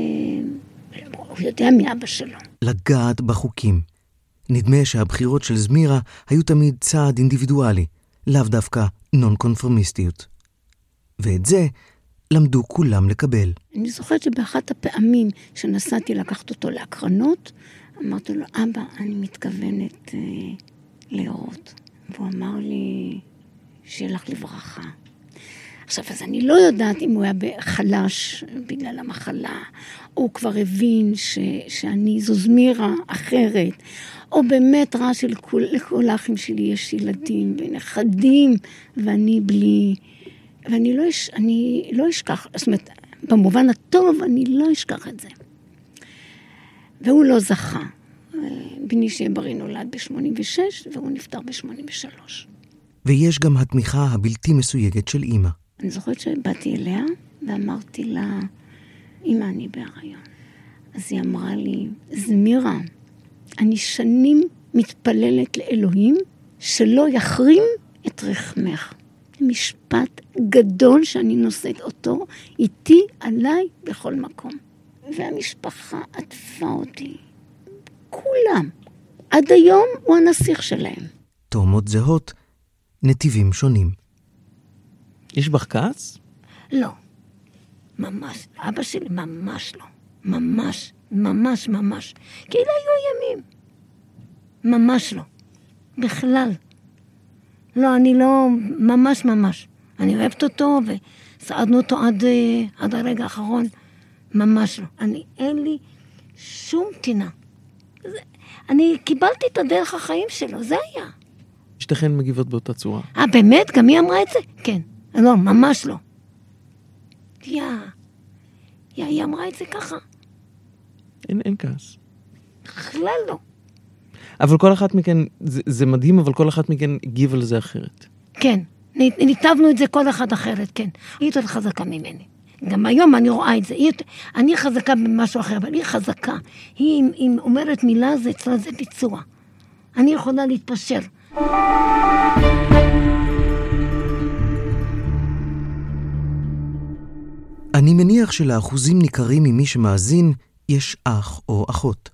[SPEAKER 4] הוא יודע מי אבא שלו.
[SPEAKER 1] לגעת בחוקים. נדמה שהבחירות של זמירה היו תמיד צעד אינדיבידואלי, לאו דווקא נון קונפורמיסטיות. ואת זה למדו כולם לקבל.
[SPEAKER 4] אני זוכרת שבאחת הפעמים שנסעתי לקחת אותו להקרנות, אמרתי לו, אבא, אני מתכוונת אה, לראות. והוא אמר לי, שיהיה לך לברכה. עכשיו, אז אני לא יודעת אם הוא היה חלש בגלל המחלה, או הוא כבר הבין ש, שאני זו זמירה אחרת, או באמת רע שלכל האחים שלי יש ילדים ונכדים, ואני בלי... ואני לא, אש, אני לא אשכח, זאת אומרת, במובן הטוב, אני לא אשכח את זה. והוא לא זכה. בני שיהיה בריא נולד ב-86, והוא נפטר ב-83.
[SPEAKER 1] ויש גם התמיכה הבלתי מסויגת של אימא.
[SPEAKER 4] אני זוכרת שבאתי אליה ואמרתי לה, אמא, אני בהריון. אז היא אמרה לי, זמירה, אני שנים מתפללת לאלוהים שלא יחרים את רחמך. משפט גדול שאני נושאת אותו איתי, עליי, בכל מקום. והמשפחה עטפה אותי. כולם. עד היום הוא הנסיך שלהם.
[SPEAKER 1] תאומות זהות, נתיבים שונים.
[SPEAKER 5] יש בך כעס?
[SPEAKER 4] לא. ממש. אבא שלי ממש לא. ממש, ממש, ממש. אלה היו הימים. ממש לא. בכלל. לא, אני לא... ממש ממש. אני אוהבת אותו, סעדנו אותו עד, אה, עד הרגע האחרון, ממש לא. אני, אין לי שום טינה. זה, אני קיבלתי את הדרך החיים שלו, זה היה.
[SPEAKER 5] שתיכן מגיבות באותה צורה.
[SPEAKER 4] אה, באמת? גם היא אמרה את זה? כן. לא, ממש לא. יא, יא, היא אמרה את זה ככה.
[SPEAKER 5] אין, אין כעס.
[SPEAKER 4] בכלל לא.
[SPEAKER 5] אבל כל אחת מכן, זה, זה מדהים, אבל כל אחת מכן הגיבה לזה אחרת.
[SPEAKER 4] כן, ניתבנו את זה כל אחד אחרת, כן. היא יותר חזקה ממני. גם היום אני רואה את זה. היא, אני חזקה במשהו אחר, אבל היא חזקה. היא, אם, אם אומרת מילה, זה אצלה זה ביצוע. אני יכולה להתפשר.
[SPEAKER 1] אני מניח שלאחוזים ניכרים ממי שמאזין יש אח או אחות.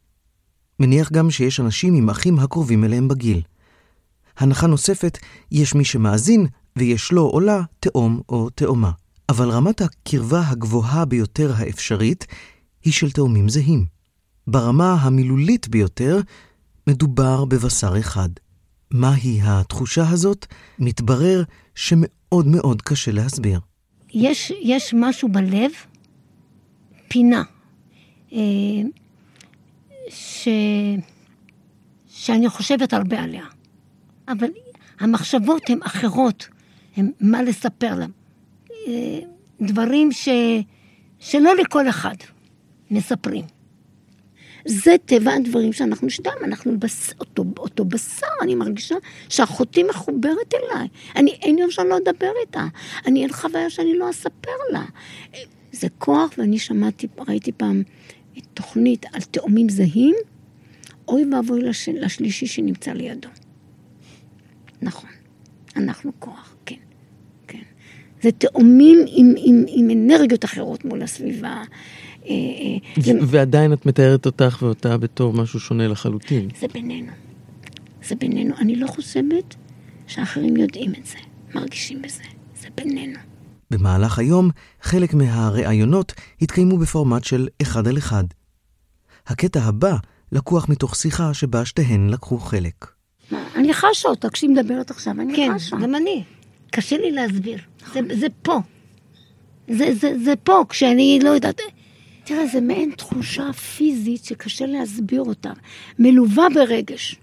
[SPEAKER 1] מניח גם שיש אנשים עם אחים הקרובים אליהם בגיל. הנחה נוספת, יש מי שמאזין ויש לו או לה תאום או תאומה. אבל רמת הקרבה הגבוהה ביותר האפשרית היא של תאומים זהים. ברמה המילולית ביותר, מדובר בבשר אחד. מהי התחושה הזאת? מתברר שמאוד מאוד קשה להסביר.
[SPEAKER 4] יש, יש משהו בלב, פינה, אה, ש... שאני חושבת הרבה עליה. אבל המחשבות הן אחרות, הן מה לספר להם. אה, דברים ש... שלא לכל אחד מספרים. זה טבע הדברים שאנחנו שתיים, אנחנו בס... אותו, אותו בשר, אני מרגישה שאחותי מחוברת אליי. אני, אין יום שאני לא אדבר איתה. אני, אין חוויה שאני לא אספר לה. זה כוח, ואני שמעתי, ראיתי פעם תוכנית על תאומים זהים, אוי ואבוי לש... לשלישי שנמצא לידו. נכון, אנחנו כוח, כן, כן. זה תאומים עם, עם, עם אנרגיות אחרות מול הסביבה.
[SPEAKER 5] ועדיין את מתארת אותך ואותה בתור משהו שונה לחלוטין.
[SPEAKER 4] זה בינינו. זה בינינו. אני לא חושבת שאחרים יודעים את זה, מרגישים בזה. זה בינינו.
[SPEAKER 1] במהלך היום, חלק מהראיונות התקיימו בפורמט של אחד על אחד. הקטע הבא לקוח מתוך שיחה שבה שתיהן לקחו חלק.
[SPEAKER 4] אני חשה אותה כשהיא מדברת עכשיו, אני כן, חשה. כן, גם אני. קשה לי להסביר. זה, זה פה. זה, זה, זה פה, כשאני לא יודעת... תראה, זה מעין תחושה פיזית שקשה להסביר אותה, מלווה ברגש.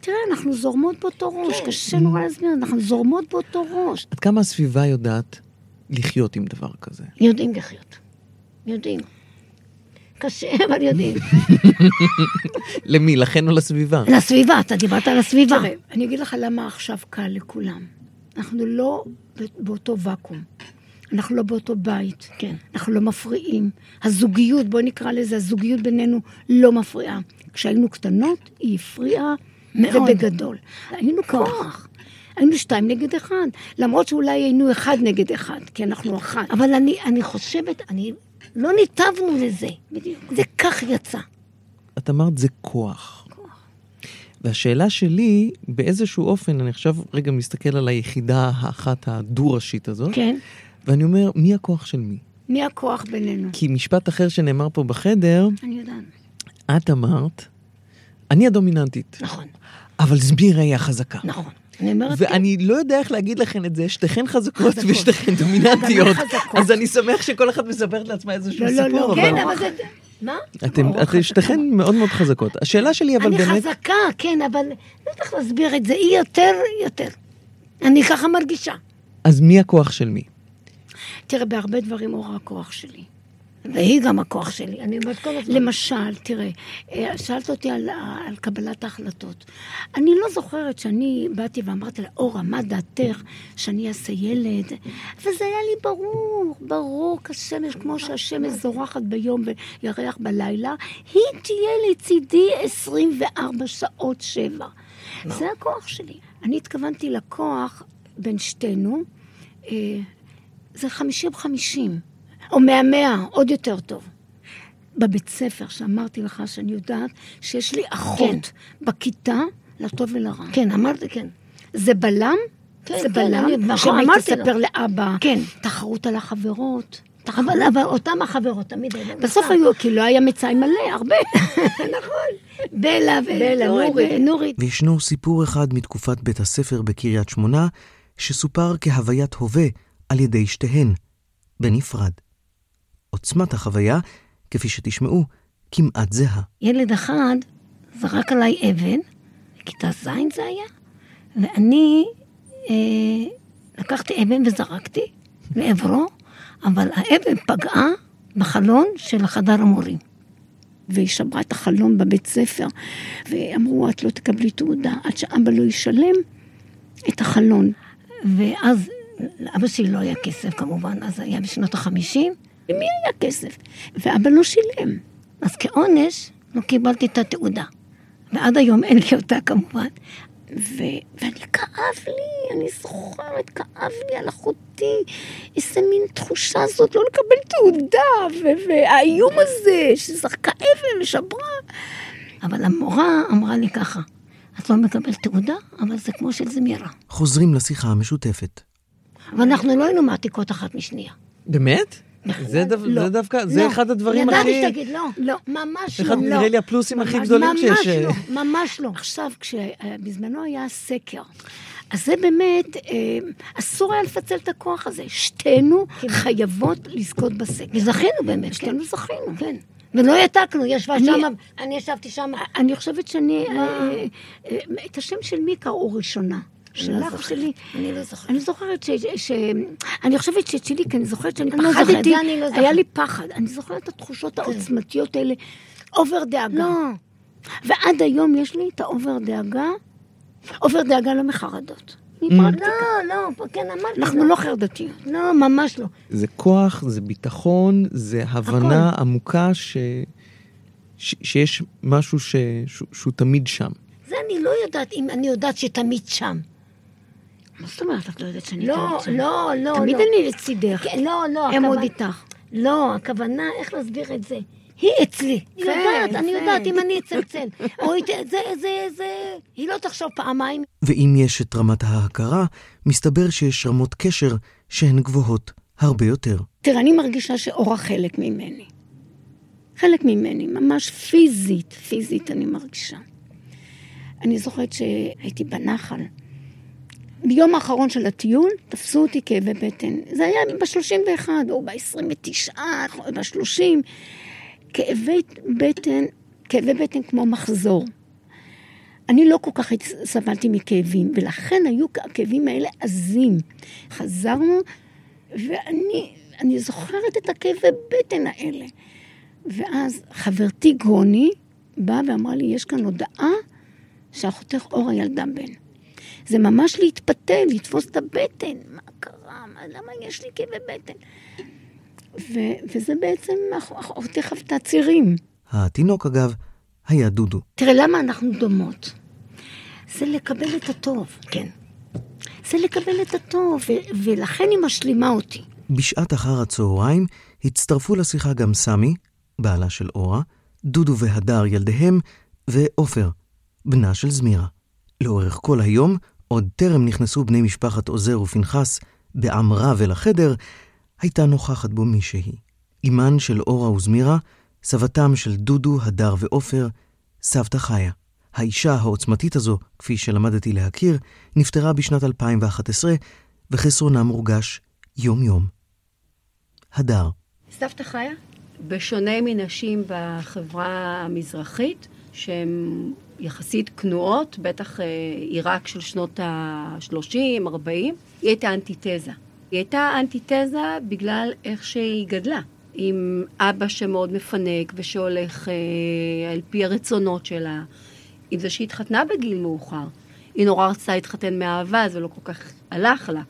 [SPEAKER 4] תראה, אנחנו זורמות באותו ראש, כן. קשה נורא להסביר, אנחנו זורמות באותו ראש.
[SPEAKER 5] עד כמה הסביבה יודעת לחיות עם דבר כזה?
[SPEAKER 4] יודעים לחיות. יודעים. קשה, אבל יודעים.
[SPEAKER 5] למי? לכן או לסביבה?
[SPEAKER 4] לסביבה, אתה דיברת על הסביבה. תראה, אני אגיד לך למה עכשיו קל לכולם. אנחנו לא באותו ואקום. אנחנו לא באותו בית, כן. אנחנו לא מפריעים. הזוגיות, בוא נקרא לזה, הזוגיות בינינו לא מפריעה. כשהיינו קטנות, היא הפריעה מאוד. ובגדול. היינו כוח. היינו שתיים נגד אחד. למרות שאולי היינו אחד נגד אחד, כי אנחנו אחת. אבל אני, אני חושבת, אני... לא ניתבנו לזה. בדיוק. זה כך יצא.
[SPEAKER 5] את אמרת זה כוח. והשאלה שלי, באיזשהו אופן, אני עכשיו רגע מסתכל על היחידה האחת הדו-ראשית הזאת.
[SPEAKER 4] כן.
[SPEAKER 5] ואני אומר, מי הכוח של מי?
[SPEAKER 4] מי הכוח בינינו?
[SPEAKER 5] כי משפט אחר שנאמר פה בחדר,
[SPEAKER 4] אני יודעת.
[SPEAKER 5] את אמרת, אני הדומיננטית.
[SPEAKER 4] נכון.
[SPEAKER 5] אבל זמירה היא החזקה.
[SPEAKER 4] נכון. אני אומרת...
[SPEAKER 5] ואני לא יודע איך להגיד לכן את זה, שתיכן חזקות ושתיכן דומיננטיות. אז אני שמח שכל אחת מספרת לעצמה איזשהו סיפור.
[SPEAKER 4] לא, לא, לא, כן, אבל זה... מה?
[SPEAKER 5] אתן שתיכן מאוד מאוד חזקות. השאלה שלי אבל באמת...
[SPEAKER 4] אני חזקה, כן, אבל לא צריך להסביר את זה, היא יותר, יותר. אני ככה מרגישה.
[SPEAKER 5] אז מי הכוח של מי?
[SPEAKER 4] תראה, בהרבה דברים אורה הכוח שלי. והיא גם הכוח שלי, אני אומרת כל הזמן. למשל, תראה, אה, שאלת אותי על, על קבלת ההחלטות. אני לא זוכרת שאני באתי ואמרתי לה, אורה, מה דעתך שאני אעשה ילד? וזה היה לי ברור, ברור כשמש, כמו שהשמש זורחת ביום וירח בלילה, היא תהיה לצידי 24 שעות שבע. זה הכוח שלי. אני התכוונתי לכוח בין שתינו, אה, זה חמישים חמישים. או מהמאה, עוד יותר טוב. בבית ספר, שאמרתי לך שאני יודעת שיש לי אחות כן. בכיתה, לטוב ולרע. כן, אמרתי, כן. זה בלם? כן, זה כן, בלם,
[SPEAKER 5] נכון,
[SPEAKER 4] שאמרתי תספר לאבא. כן. תחרות על החברות.
[SPEAKER 5] אבל,
[SPEAKER 4] אבל אותם החברות תמיד היו. בסוף היו, כי לא היה מצאי מלא, הרבה. נכון. בלה ונורית.
[SPEAKER 1] וישנו סיפור אחד מתקופת בית הספר בקריית שמונה, שסופר כהוויית הווה על ידי שתיהן, בנפרד. עוצמת החוויה, כפי שתשמעו, כמעט זהה.
[SPEAKER 3] ילד אחד זרק עליי אבן, בכיתה ז' זה היה, ואני אה, לקחתי אבן וזרקתי לעברו, אבל האבן פגעה בחלון של חדר המורים. והיא שברה את החלון בבית ספר, ואמרו, את לא תקבלי תעודה עד שאבא לא ישלם את החלון. ואז לאבא שלי לא היה כסף כמובן, אז היה בשנות החמישים, למי היה כסף? ואבא לא שילם. אז כעונש לא קיבלתי את התעודה. ועד היום אין לי אותה כמובן. ו... ואני כאב לי, אני זוכרת, כאב לי על אחותי, איזה מין תחושה הזאת לא לקבל תעודה, ו... והאיום הזה שזרקה אבן ושברה. אבל המורה אמרה לי ככה, את לא מקבלת תעודה, אבל זה כמו של זמירה.
[SPEAKER 1] חוזרים לשיחה המשותפת.
[SPEAKER 3] ואנחנו לא היינו מעתיקות אחת משנייה.
[SPEAKER 5] באמת? זה, דו, לא, זה דווקא, לא. זה אחד הדברים
[SPEAKER 3] הכי...
[SPEAKER 5] ידעתי
[SPEAKER 3] שתגיד, לא, לא, ממש
[SPEAKER 5] לא. אחד נראה לי הפלוסים הכי גדולים
[SPEAKER 3] ממש
[SPEAKER 5] שיש.
[SPEAKER 3] ממש לא, ממש לא. עכשיו, כשבזמנו היה סקר, אז זה באמת, אה, אסור היה לפצל את הכוח הזה. שתינו כן. חייבות לזכות בסקר.
[SPEAKER 4] וזכינו באמת.
[SPEAKER 3] שתינו זכינו.
[SPEAKER 4] כן.
[SPEAKER 3] ולא העתקנו, היא ישבה שם, אני ישבתי שם.
[SPEAKER 4] אני חושבת שאני, אה, אה, את השם של מי קראו ראשונה? שלך או שלי?
[SPEAKER 3] אני לא זוכרת.
[SPEAKER 4] אני זוכרת ש... ש... אני חושבת שאת שלי, כי אני זוכרת שאני לא פחדתי, לא היה לי פחד. אני זוכרת את התחושות כן. העוצמתיות האלה, אובר דאגה.
[SPEAKER 3] לא.
[SPEAKER 4] ועד היום יש לי את ה over דאגה, over דאגה לא מחרדות.
[SPEAKER 3] לא, לא, כן, אמרתי.
[SPEAKER 4] אנחנו לא חרדתיות.
[SPEAKER 3] לא, ממש לא.
[SPEAKER 5] זה כוח, זה ביטחון, זה הבנה עמוקה שיש משהו שהוא תמיד שם.
[SPEAKER 3] זה אני לא יודעת, אם אני יודעת שתמיד שם.
[SPEAKER 4] מה זאת אומרת, את לא יודעת שאני
[SPEAKER 3] לא? לא, לא, לא.
[SPEAKER 4] תמיד אני לצידך.
[SPEAKER 3] כן, לא, לא.
[SPEAKER 4] אעמוד איתך.
[SPEAKER 3] לא, הכוונה, איך להסביר את זה? היא אצלי. היא יודעת, אני יודעת, אם אני אצלצל. או זה, זה, זה, היא לא תחשוב פעמיים.
[SPEAKER 1] ואם יש את רמת ההכרה, מסתבר שיש רמות קשר שהן גבוהות הרבה יותר.
[SPEAKER 4] תראה, אני מרגישה שאורה חלק ממני. חלק ממני, ממש פיזית, פיזית אני מרגישה. אני זוכרת שהייתי בנחל. ביום האחרון של הטיול תפסו אותי כאבי בטן. זה היה ב-31 או ב-29, ב-30. כאבי בטן, כאבי בטן כמו מחזור. אני לא כל כך סבלתי מכאבים, ולכן היו הכאבים האלה עזים. חזרנו, ואני אני זוכרת את הכאבי בטן האלה. ואז חברתי גרוני באה ואמרה לי, יש כאן הודעה שאחותך אורה ילדה בן. זה ממש להתפתל, לתפוס את הבטן. מה קרה? מה, למה יש לי כאבי בטן? ו- וזה בעצם, אחותי חוותה צירים.
[SPEAKER 1] התינוק, אגב, היה דודו.
[SPEAKER 3] תראה, למה אנחנו דומות? זה לקבל את הטוב, כן. זה לקבל את הטוב, ו- ולכן היא משלימה אותי.
[SPEAKER 1] בשעת אחר הצהריים הצטרפו לשיחה גם סמי, בעלה של אורה, דודו והדר ילדיהם, ועופר, בנה של זמירה. לאורך כל היום, עוד טרם נכנסו בני משפחת עוזר ופנחס בעם רב אל החדר, הייתה נוכחת בו מישהי. אימן של אורה וזמירה, סבתם של דודו, הדר ועופר, סבתא חיה. האישה העוצמתית הזו, כפי שלמדתי להכיר, נפטרה בשנת 2011, וחסרונה מורגש יום-יום. הדר.
[SPEAKER 2] סבתא חיה? בשונה מנשים בחברה המזרחית, שהן יחסית כנועות, בטח אה, עיראק של שנות ה-30, 40, היא הייתה אנטיתזה. היא הייתה אנטיתזה בגלל איך שהיא גדלה. עם אבא שמאוד מפנק ושהולך אה, על פי הרצונות שלה, עם זה שהיא התחתנה בגיל מאוחר. היא נורא רצתה להתחתן מאהבה, זה לא כל כך הלך לה.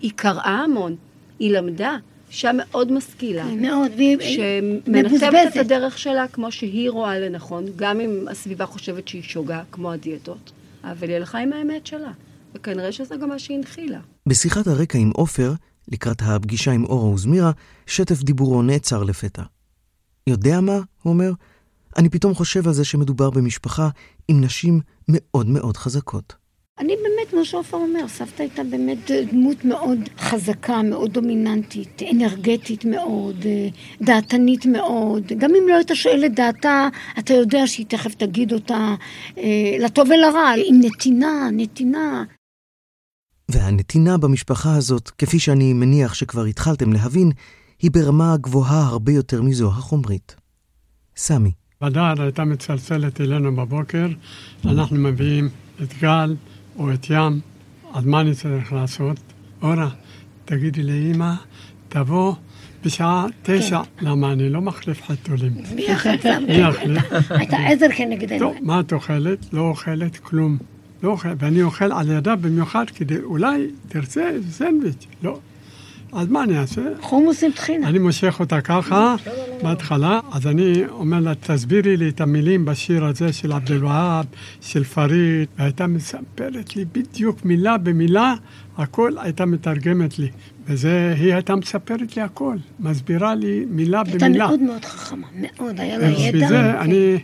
[SPEAKER 2] היא קראה המון, היא למדה, אישה מאוד משכילה.
[SPEAKER 3] מאוד, והיא
[SPEAKER 2] שמנתבת את הדרך שלה כמו שהיא רואה לנכון, גם אם הסביבה חושבת שהיא שוגה, כמו הדיאטות. אבל היא הלכה עם האמת שלה, וכנראה שזה גם מה שהנחילה.
[SPEAKER 1] בשיחת הרקע עם עופר, לקראת הפגישה עם אורה וזמירה, שטף דיבורו נעצר לפתע. יודע מה? הוא אומר. אני פתאום חושב על זה שמדובר במשפחה עם נשים מאוד מאוד חזקות.
[SPEAKER 4] אני באמת, כמו שעופר אומר, סבתא הייתה באמת דמות מאוד חזקה, מאוד דומיננטית, אנרגטית מאוד, דעתנית מאוד. גם אם לא היית שואל את דעתה, אתה יודע שהיא תכף תגיד אותה אה, לטוב ולרע, עם נתינה, נתינה.
[SPEAKER 1] והנתינה במשפחה הזאת, כפי שאני מניח שכבר התחלתם להבין, היא ברמה גבוהה הרבה יותר מזו החומרית. סמי.
[SPEAKER 6] בדעת הייתה מצלצלת אלינו בבוקר, אנחנו מביאים את גל או את ים, אז מה אני צריך לעשות? אורה, תגידי לאמא, תבוא בשעה תשע. כן. למה אני לא מחליף חתולים?
[SPEAKER 3] מי יחליף? הייתה עזר כנגדנו.
[SPEAKER 6] טוב, מה את אוכלת? לא אוכלת כלום. לא אוכל, ואני אוכל על ידה במיוחד כדי אולי תרצה סנדוויץ'. לא. אז מה אני אעשה?
[SPEAKER 3] חומוס עם טחינה.
[SPEAKER 6] אני מושך אותה ככה, בהתחלה, אז אני אומר לה, תסבירי לי את המילים בשיר הזה של עבד אל-והאב, של פריד, והייתה מספרת לי בדיוק מילה במילה, הכל הייתה מתרגמת לי. וזה, היא הייתה מספרת לי הכל, מסבירה לי מילה במילה.
[SPEAKER 3] הייתה מאוד מאוד חכמה, מאוד, היה לה ידע.
[SPEAKER 6] ובזה כן. אני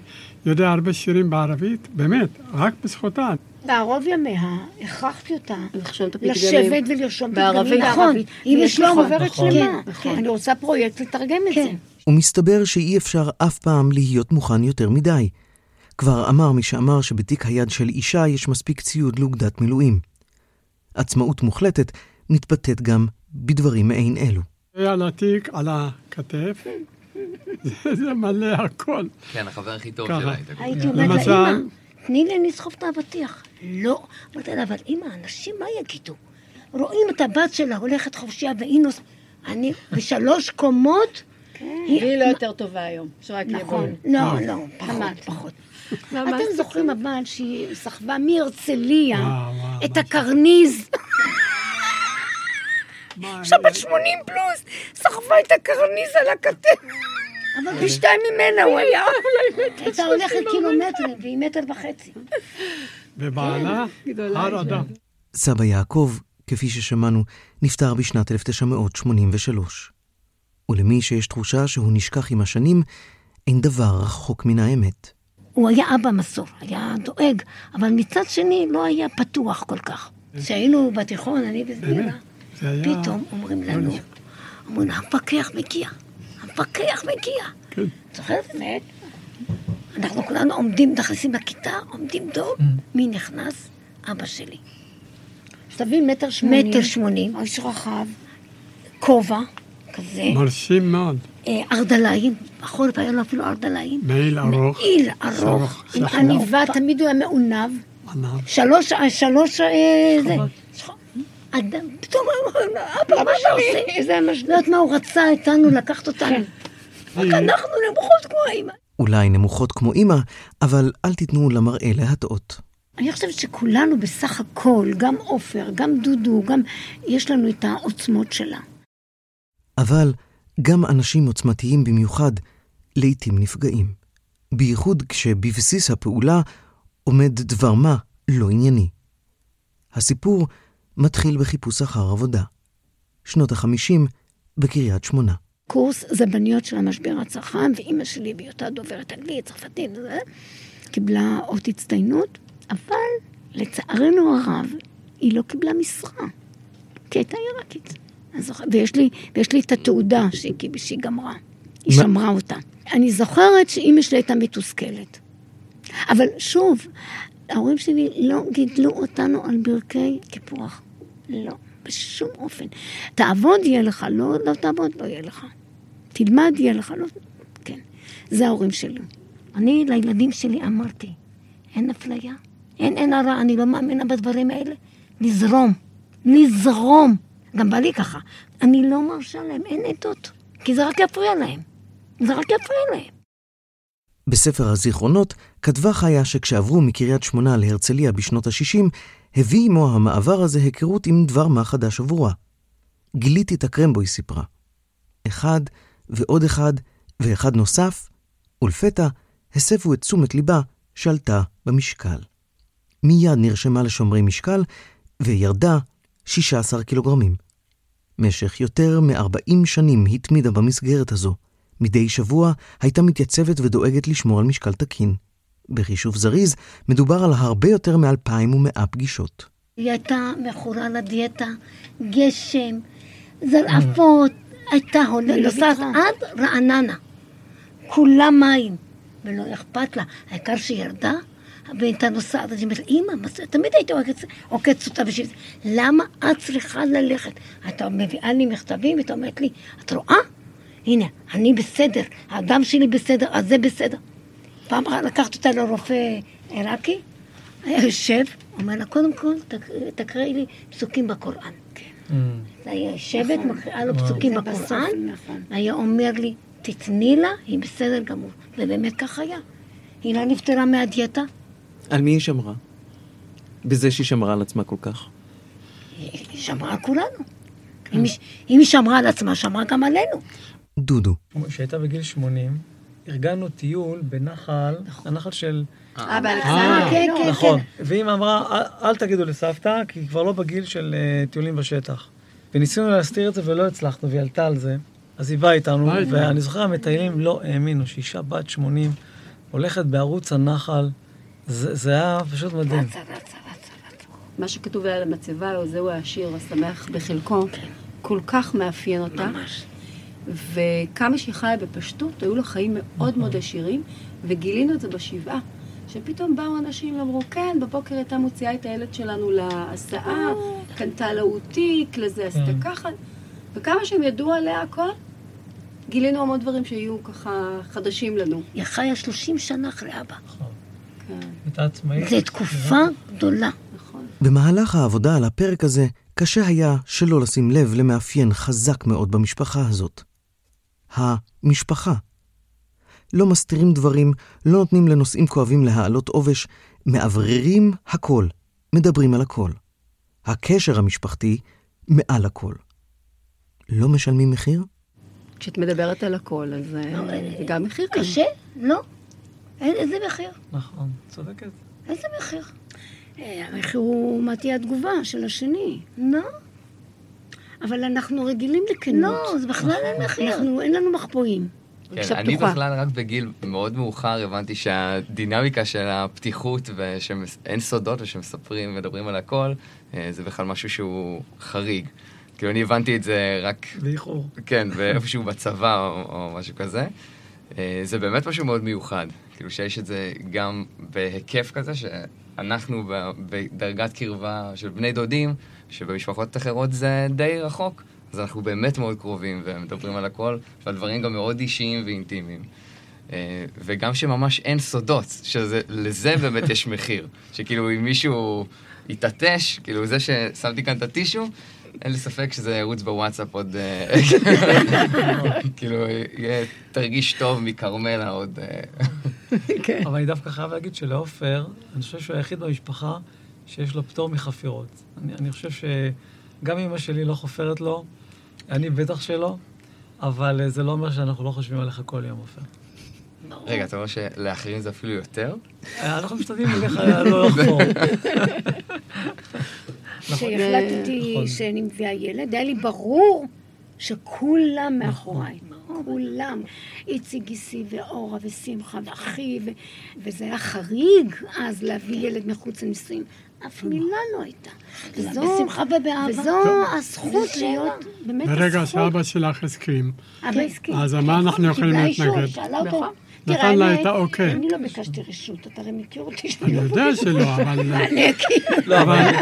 [SPEAKER 6] יודע הרבה שירים בערבית, באמת, רק בזכותה.
[SPEAKER 3] בערוב ימיה הכרחתי אותה לשבת ולרשום את הפתגמים נכון, היא לא עוברת שלמה. כן, נכון. אני רוצה פרויקט לתרגם את כן. זה.
[SPEAKER 1] ומסתבר שאי אפשר אף פעם להיות מוכן יותר מדי. כבר אמר מי שאמר שבתיק היד של אישה יש מספיק ציוד לאוגדת מילואים. עצמאות מוחלטת מתבטאת גם בדברים מעין אלו.
[SPEAKER 6] על התיק, על הכתף, זה מלא הכל.
[SPEAKER 7] כן, החבר הכי טוב שלה.
[SPEAKER 3] הייתי אומרת לאמא, תני לי לסחוב את האבטיח. לא. אמרתי לה, אבל אמא, אנשים מה יגידו? רואים את הבת שלה הולכת חופשייה ואינוס, אני בשלוש קומות.
[SPEAKER 2] היא לא יותר טובה היום, שרק
[SPEAKER 3] נכון, לא, לא, פחות, פחות. אתם זוכרים הבן שהיא סחבה מהרצליה את הקרניז? עכשיו בת 80 פלוס, סחבה את הקרניז על הכתף. אבל פי שתיים ממנה הוא היה. הייתה הולכת קילומטרים, והיא מטר וחצי.
[SPEAKER 6] ובעלה, הר אדם.
[SPEAKER 1] סבא יעקב, כפי ששמענו, נפטר בשנת 1983. ולמי שיש תחושה שהוא נשכח עם השנים, אין דבר רחוק מן האמת.
[SPEAKER 3] הוא היה אבא מסור, היה דואג, אבל מצד שני לא היה פתוח כל כך. כשהיינו בתיכון, אני וזמירה, פתאום אומרים לנו, אומרים, המפקח מגיע, המפקח מגיע. כן. זוכרת באמת? אנחנו כולנו עומדים, נכנסים לכיתה, עומדים דום, mm. מי נכנס? אבא שלי. שתבין, מטר שמונים. מטר שמונים, איש רחב, כובע, כזה.
[SPEAKER 6] מרשים מאוד.
[SPEAKER 3] אה, ארדליים, בחורף היה לו אפילו ארדליים.
[SPEAKER 6] מעיל ארוך.
[SPEAKER 3] מעיל ארוך. עם עניבה, תמיד הוא היה מעונב. שלוש, אה, שלוש, אה, זה. אדם, פתאום אבא, מה אתה עושה? איזה משל... לא יודעת מה הוא רצה איתנו לקחת אותנו. כן. רק אנחנו נמוכות כמו האמא.
[SPEAKER 1] אולי נמוכות כמו אמא, אבל אל תיתנו למראה להטעות.
[SPEAKER 3] אני חושבת שכולנו בסך הכל, גם עופר, גם דודו, גם יש לנו את העוצמות שלה.
[SPEAKER 1] אבל גם אנשים עוצמתיים במיוחד לעתים נפגעים. בייחוד כשבבסיס הפעולה עומד דבר מה לא ענייני. הסיפור מתחיל בחיפוש אחר עבודה. שנות החמישים בקריית שמונה.
[SPEAKER 3] קורס זבניות של המשבר הצרכן, ואימא שלי, בהיותה דוברת אנגלית, צרפתית, קיבלה אות הצטיינות, אבל לצערנו הרב, היא לא קיבלה משרה, כי הייתה עיראקית. ויש לי, ויש לי את התעודה שהיא, שהיא גמרה, היא מה? שמרה אותה. אני זוכרת שאימא שלי הייתה מתוסכלת. אבל שוב, ההורים שלי לא גידלו אותנו על ברכי קיפוח. לא, בשום אופן. תעבוד יהיה לך, לא, לא תעבוד לא יהיה לך. תלמד יהיה לך, לא... כן. זה ההורים שלי. אני לילדים שלי אמרתי, אין אפליה, אין אין הרע, אני לא מאמינה בדברים האלה. לזרום, לזרום. גם בא לי ככה. אני לא מרשה להם, אין עדות, כי זה רק יפריע להם. זה רק יפריע להם.
[SPEAKER 1] בספר הזיכרונות כתבה חיה שכשעברו מקריית שמונה להרצליה בשנות ה-60, הביא עמו המעבר הזה היכרות עם דבר מה חדש עבורה. גיליתי את הקרמבו, היא סיפרה. אחד ועוד אחד ואחד נוסף, ולפתע הסבו את תשומת ליבה שעלתה במשקל. מיד נרשמה לשומרי משקל וירדה 16 קילוגרמים. משך יותר מ-40 שנים התמידה במסגרת הזו. מדי שבוע הייתה מתייצבת ודואגת לשמור על משקל תקין. בחישוב זריז, מדובר על הרבה יותר מ-2,100 פגישות.
[SPEAKER 3] היא הייתה מכורה לדיאטה, גשם, זרעפות, הייתה הולכת, נוסעת עד רעננה. כולה מים, ולא אכפת לה. העיקר שירדה, והייתה נוסעת, אז היא אומרת, אימא, תמיד הייתי עוקצת אותה בשביל זה. למה את צריכה ללכת? אתה מביאה לי מכתבים, ואתה אומרת לי, את רואה? הנה, אני בסדר, האדם שלי בסדר, אז זה בסדר. פעם לקחת אותה לרופא עיראקי, היה יושב, אומר לה, קודם כל, תקראי לי פסוקים בקוראן. כן. Mm. היה יושבת, נכון. מקריאה לו פסוקים בקוראן, נכון. היה אומר לי, תתני לה, היא בסדר גמור. ובאמת כך היה. היא לא נפטרה מהדיאטה.
[SPEAKER 5] על מי היא שמרה? בזה שהיא שמרה על עצמה כל כך.
[SPEAKER 3] היא שמרה על כולנו. אם היא שמרה על עצמה, שמרה גם עלינו.
[SPEAKER 1] דודו.
[SPEAKER 7] כשהייתה בגיל 80, ארגנו טיול בנחל, נכון. הנחל של...
[SPEAKER 2] אה, באלכסנדר.
[SPEAKER 3] כן, כן, כן.
[SPEAKER 7] נכון. ואמא אמרה, אל תגידו לסבתא, כי היא כבר לא בגיל של אה, טיולים בשטח. וניסינו להסתיר את זה ולא הצלחנו, והיא עלתה על זה. אז היא באה איתנו, ואני זוכר, המטיילים לא האמינו שאישה בת 80 הולכת בערוץ הנחל. זה היה פשוט מדהים. רצה, רצה, רצה,
[SPEAKER 2] רצה. מה שכתוב על המצבה, זהו השיר השמח בחלקו, כל כך מאפיין אותה. ממש. וכמה שהיא חיה בפשטות, היו לה חיים מאוד מאוד עשירים, וגילינו את זה בשבעה. שפתאום באו אנשים ואמרו, כן, בבוקר הייתה מוציאה את הילד שלנו להסעה, קנתה לו תיק, לזה עשתה כן. ככה, וכמה שהם ידעו עליה הכל, גילינו המון דברים שהיו ככה חדשים לנו.
[SPEAKER 3] היא חיה 30 שנה אחרי אבא. נכון.
[SPEAKER 7] כן. הייתה עצמאית.
[SPEAKER 3] זו תקופה גדולה.
[SPEAKER 1] נכון. במהלך העבודה על הפרק הזה, קשה היה שלא לשים לב למאפיין חזק מאוד במשפחה הזאת. המשפחה. לא מסתירים דברים, לא נותנים לנושאים כואבים להעלות עובש, מאווררים הכל, מדברים על הכל. הקשר המשפחתי מעל הכל. לא משלמים מחיר?
[SPEAKER 2] כשאת מדברת על הכל, אז זה אה, גם מחיר
[SPEAKER 3] קשה? לא. איזה מחיר?
[SPEAKER 7] נכון, צודקת.
[SPEAKER 3] איזה מחיר? אה, המחיר הוא מה תהיה התגובה של השני. לא. אבל אנחנו רגילים לכנות. לא, זה בכלל אין מחיר. אנחנו, אין לנו מחפואים.
[SPEAKER 8] כן, אני בכלל רק בגיל מאוד מאוחר הבנתי שהדינמיקה של הפתיחות ושאין סודות ושמספרים ומדברים על הכל, אה, זה בכלל משהו שהוא חריג. כאילו, אני הבנתי את זה רק...
[SPEAKER 7] באיחור.
[SPEAKER 8] כן, ואיפשהו בצבא או, או משהו כזה. אה, זה באמת משהו מאוד מיוחד. כאילו, שיש את זה גם בהיקף כזה, שאנחנו בדרגת קרבה של בני דודים, שבמשפחות אחרות זה די רחוק. אז אנחנו באמת מאוד קרובים ומדברים על הכל, והדברים גם מאוד אישיים ואינטימיים. אה, וגם שממש אין סודות, שלזה באמת יש מחיר. שכאילו אם מישהו יתעטש, כאילו זה ששמתי כאן את הטישו, אין לי ספק שזה ירוץ בוואטסאפ עוד... אה, כאילו, יהיה תרגיש טוב מכרמלה עוד... אה.
[SPEAKER 7] כן. אבל אני דווקא חייב להגיד שלעופר, אני חושב שהוא היחיד במשפחה שיש לו פטור מחפירות. אני חושב שגם אמא שלי לא חופרת לו, אני בטח שלא, אבל אה, זה לא אומר שאנחנו לא חושבים עליך כל יום, עופר.
[SPEAKER 8] רגע, אתה אומר שלאחרים זה אפילו יותר?
[SPEAKER 7] אנחנו משתדלים עליך לא לחפור.
[SPEAKER 3] כשהחלטתי נכון. שאני מביאה ילד, היה לי ברור שכולם מאחוריי. כולם. איציק גיסי ואורה ושמחה ואחי, וזה היה חריג אז להביא ילד מחוץ לנישואים. אף מילה לא הייתה. בשמחה ובאהבה. וזו הזכות להיות, באמת הזכות.
[SPEAKER 6] ברגע שאבא שלך הסכים,
[SPEAKER 3] הסכים.
[SPEAKER 6] אז מה אנחנו יכולים להתנגד?
[SPEAKER 3] אותו.
[SPEAKER 6] נתן לה את האוקיי.
[SPEAKER 3] אני לא ביקשתי רשות, אתה הרי מכיר אותי
[SPEAKER 6] אני יודע שלא, אבל...
[SPEAKER 3] אני
[SPEAKER 6] כאילו... לא, אבל...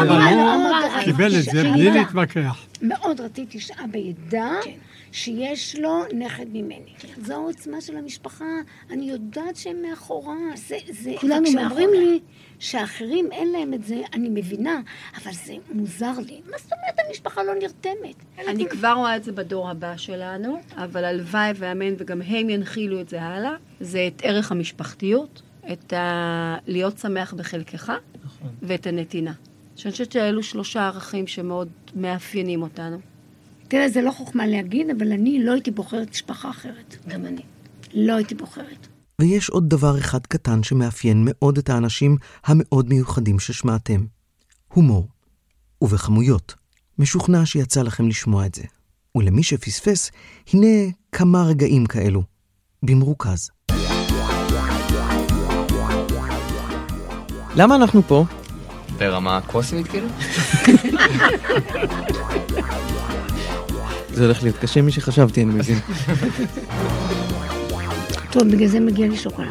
[SPEAKER 6] אבל קיבל את זה בלי להתווכח.
[SPEAKER 3] מאוד רציתי שאבא ידע כן. שיש לו נכד ממני. זו העוצמה של המשפחה, אני יודעת שהם מאחורה. זה, זה, כולנו מאחורה. כשאומרים לי שאחרים אין להם את זה, אני מבינה, אבל זה מוזר לי. מה זאת אומרת המשפחה לא נרתמת?
[SPEAKER 2] אני כבר רואה את זה בדור הבא שלנו, אבל הלוואי ואמן וגם הם ינחילו את זה הלאה. זה את ערך המשפחתיות, את ה... להיות שמח בחלקך, נכון. ואת הנתינה. שאני חושבת שאלו שלושה ערכים שמאוד מאפיינים אותנו.
[SPEAKER 3] תראה, זה לא חוכמה להגיד, אבל אני לא הייתי בוחרת משפחה אחרת. גם אני. לא הייתי בוחרת.
[SPEAKER 1] ויש עוד דבר אחד קטן שמאפיין מאוד את האנשים המאוד מיוחדים ששמעתם. הומור. ובכמויות. משוכנע שיצא לכם לשמוע את זה. ולמי שפספס, הנה כמה רגעים כאלו. במרוכז.
[SPEAKER 5] למה אנחנו פה?
[SPEAKER 8] ברמה קוסמית כאילו?
[SPEAKER 5] זה הולך להיות קשה משחשבתי, אני מבין.
[SPEAKER 3] טוב, בגלל זה מגיע לי שוקולד.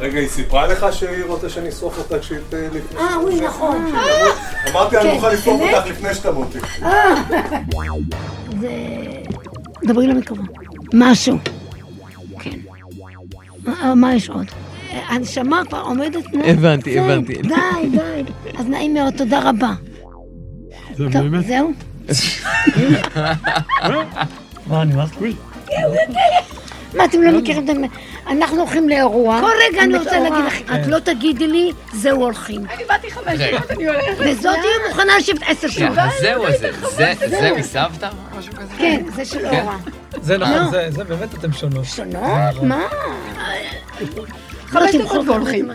[SPEAKER 9] רגע, היא סיפרה לך שהיא רוצה שאני אשרוף אותה כשהיא לפני...
[SPEAKER 3] אה, אוי, נכון.
[SPEAKER 9] אמרתי, אני מוכן לשרוף אותך לפני שתמותי.
[SPEAKER 3] זה... דברי למקרון. משהו. כן. מה יש עוד? הנשמה כבר עומדת...
[SPEAKER 5] הבנתי, הבנתי.
[SPEAKER 3] די, די. אז נעים מאוד, תודה רבה.
[SPEAKER 6] זה באמת...
[SPEAKER 3] זהו?
[SPEAKER 7] מה, נמאס לי?
[SPEAKER 3] מה, אתם לא מכירים את זה? אנחנו הולכים לאירוע. כל רגע אני רוצה להגיד לך, את לא תגידי לי, זהו הולכים.
[SPEAKER 2] אני באתי חמש דקות, אני הולכת.
[SPEAKER 3] וזאת תהיה מוכנה לשבת עשר שעות.
[SPEAKER 8] זהו, זה מסבתא? משהו כזה?
[SPEAKER 3] כן, זה של אורה.
[SPEAKER 7] זה נכון, זה באמת אתם שונות.
[SPEAKER 3] שונות? מה?
[SPEAKER 2] חמש דקות והולכים.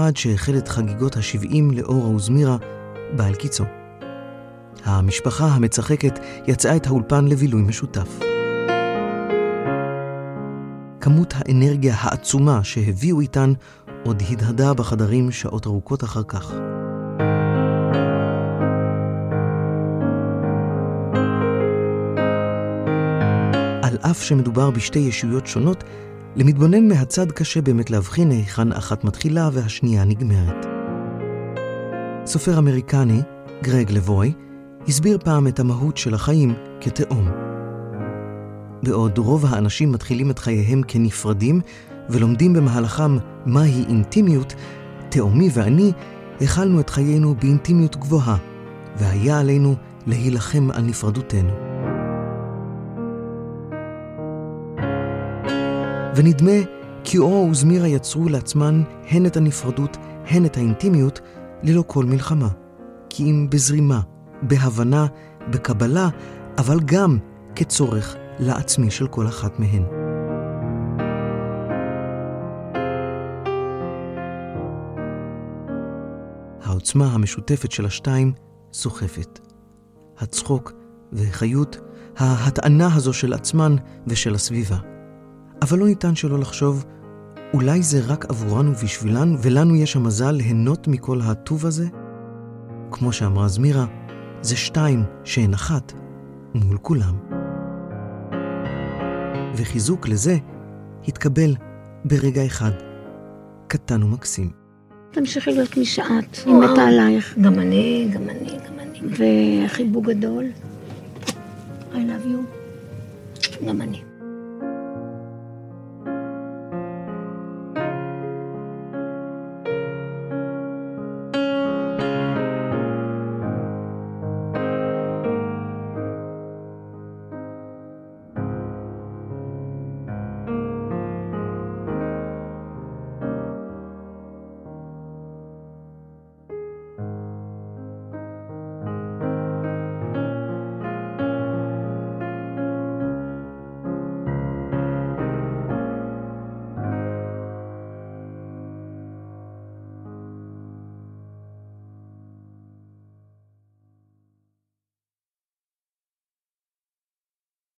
[SPEAKER 1] המיוחד שהחל את חגיגות ה-70 לאורה וזמירה בא אל קיצו. המשפחה המצחקת יצאה את האולפן לבילוי משותף. כמות האנרגיה העצומה שהביאו איתן עוד הדהדה בחדרים שעות ארוכות אחר כך. על אף שמדובר בשתי ישויות שונות, למתבונן מהצד קשה באמת להבחין היכן אחת מתחילה והשנייה נגמרת. סופר אמריקני, גרג לבוי, הסביר פעם את המהות של החיים כתאום. בעוד רוב האנשים מתחילים את חייהם כנפרדים ולומדים במהלכם מהי אינטימיות, תאומי ואני החלנו את חיינו באינטימיות גבוהה, והיה עלינו להילחם על נפרדותנו. ונדמה כי אורה וזמירה יצרו לעצמן הן את הנפרדות, הן את האינטימיות, ללא כל מלחמה. כי אם בזרימה, בהבנה, בקבלה, אבל גם כצורך לעצמי של כל אחת מהן. העוצמה המשותפת של השתיים סוחפת. הצחוק והחיות, ההטענה הזו של עצמן ושל הסביבה. אבל לא ניתן שלא לחשוב, אולי זה רק עבורן ובשבילן, ולנו יש המזל ליהנות מכל הטוב הזה? כמו שאמרה זמירה, זה שתיים שהן אחת מול כולם. וחיזוק לזה התקבל ברגע אחד, קטן ומקסים.
[SPEAKER 3] תמשיכי להיות מי שאת, היא מתה עלייך. גם אני, גם אני, גם אני. וחיבוק גדול. I love you. גם אני.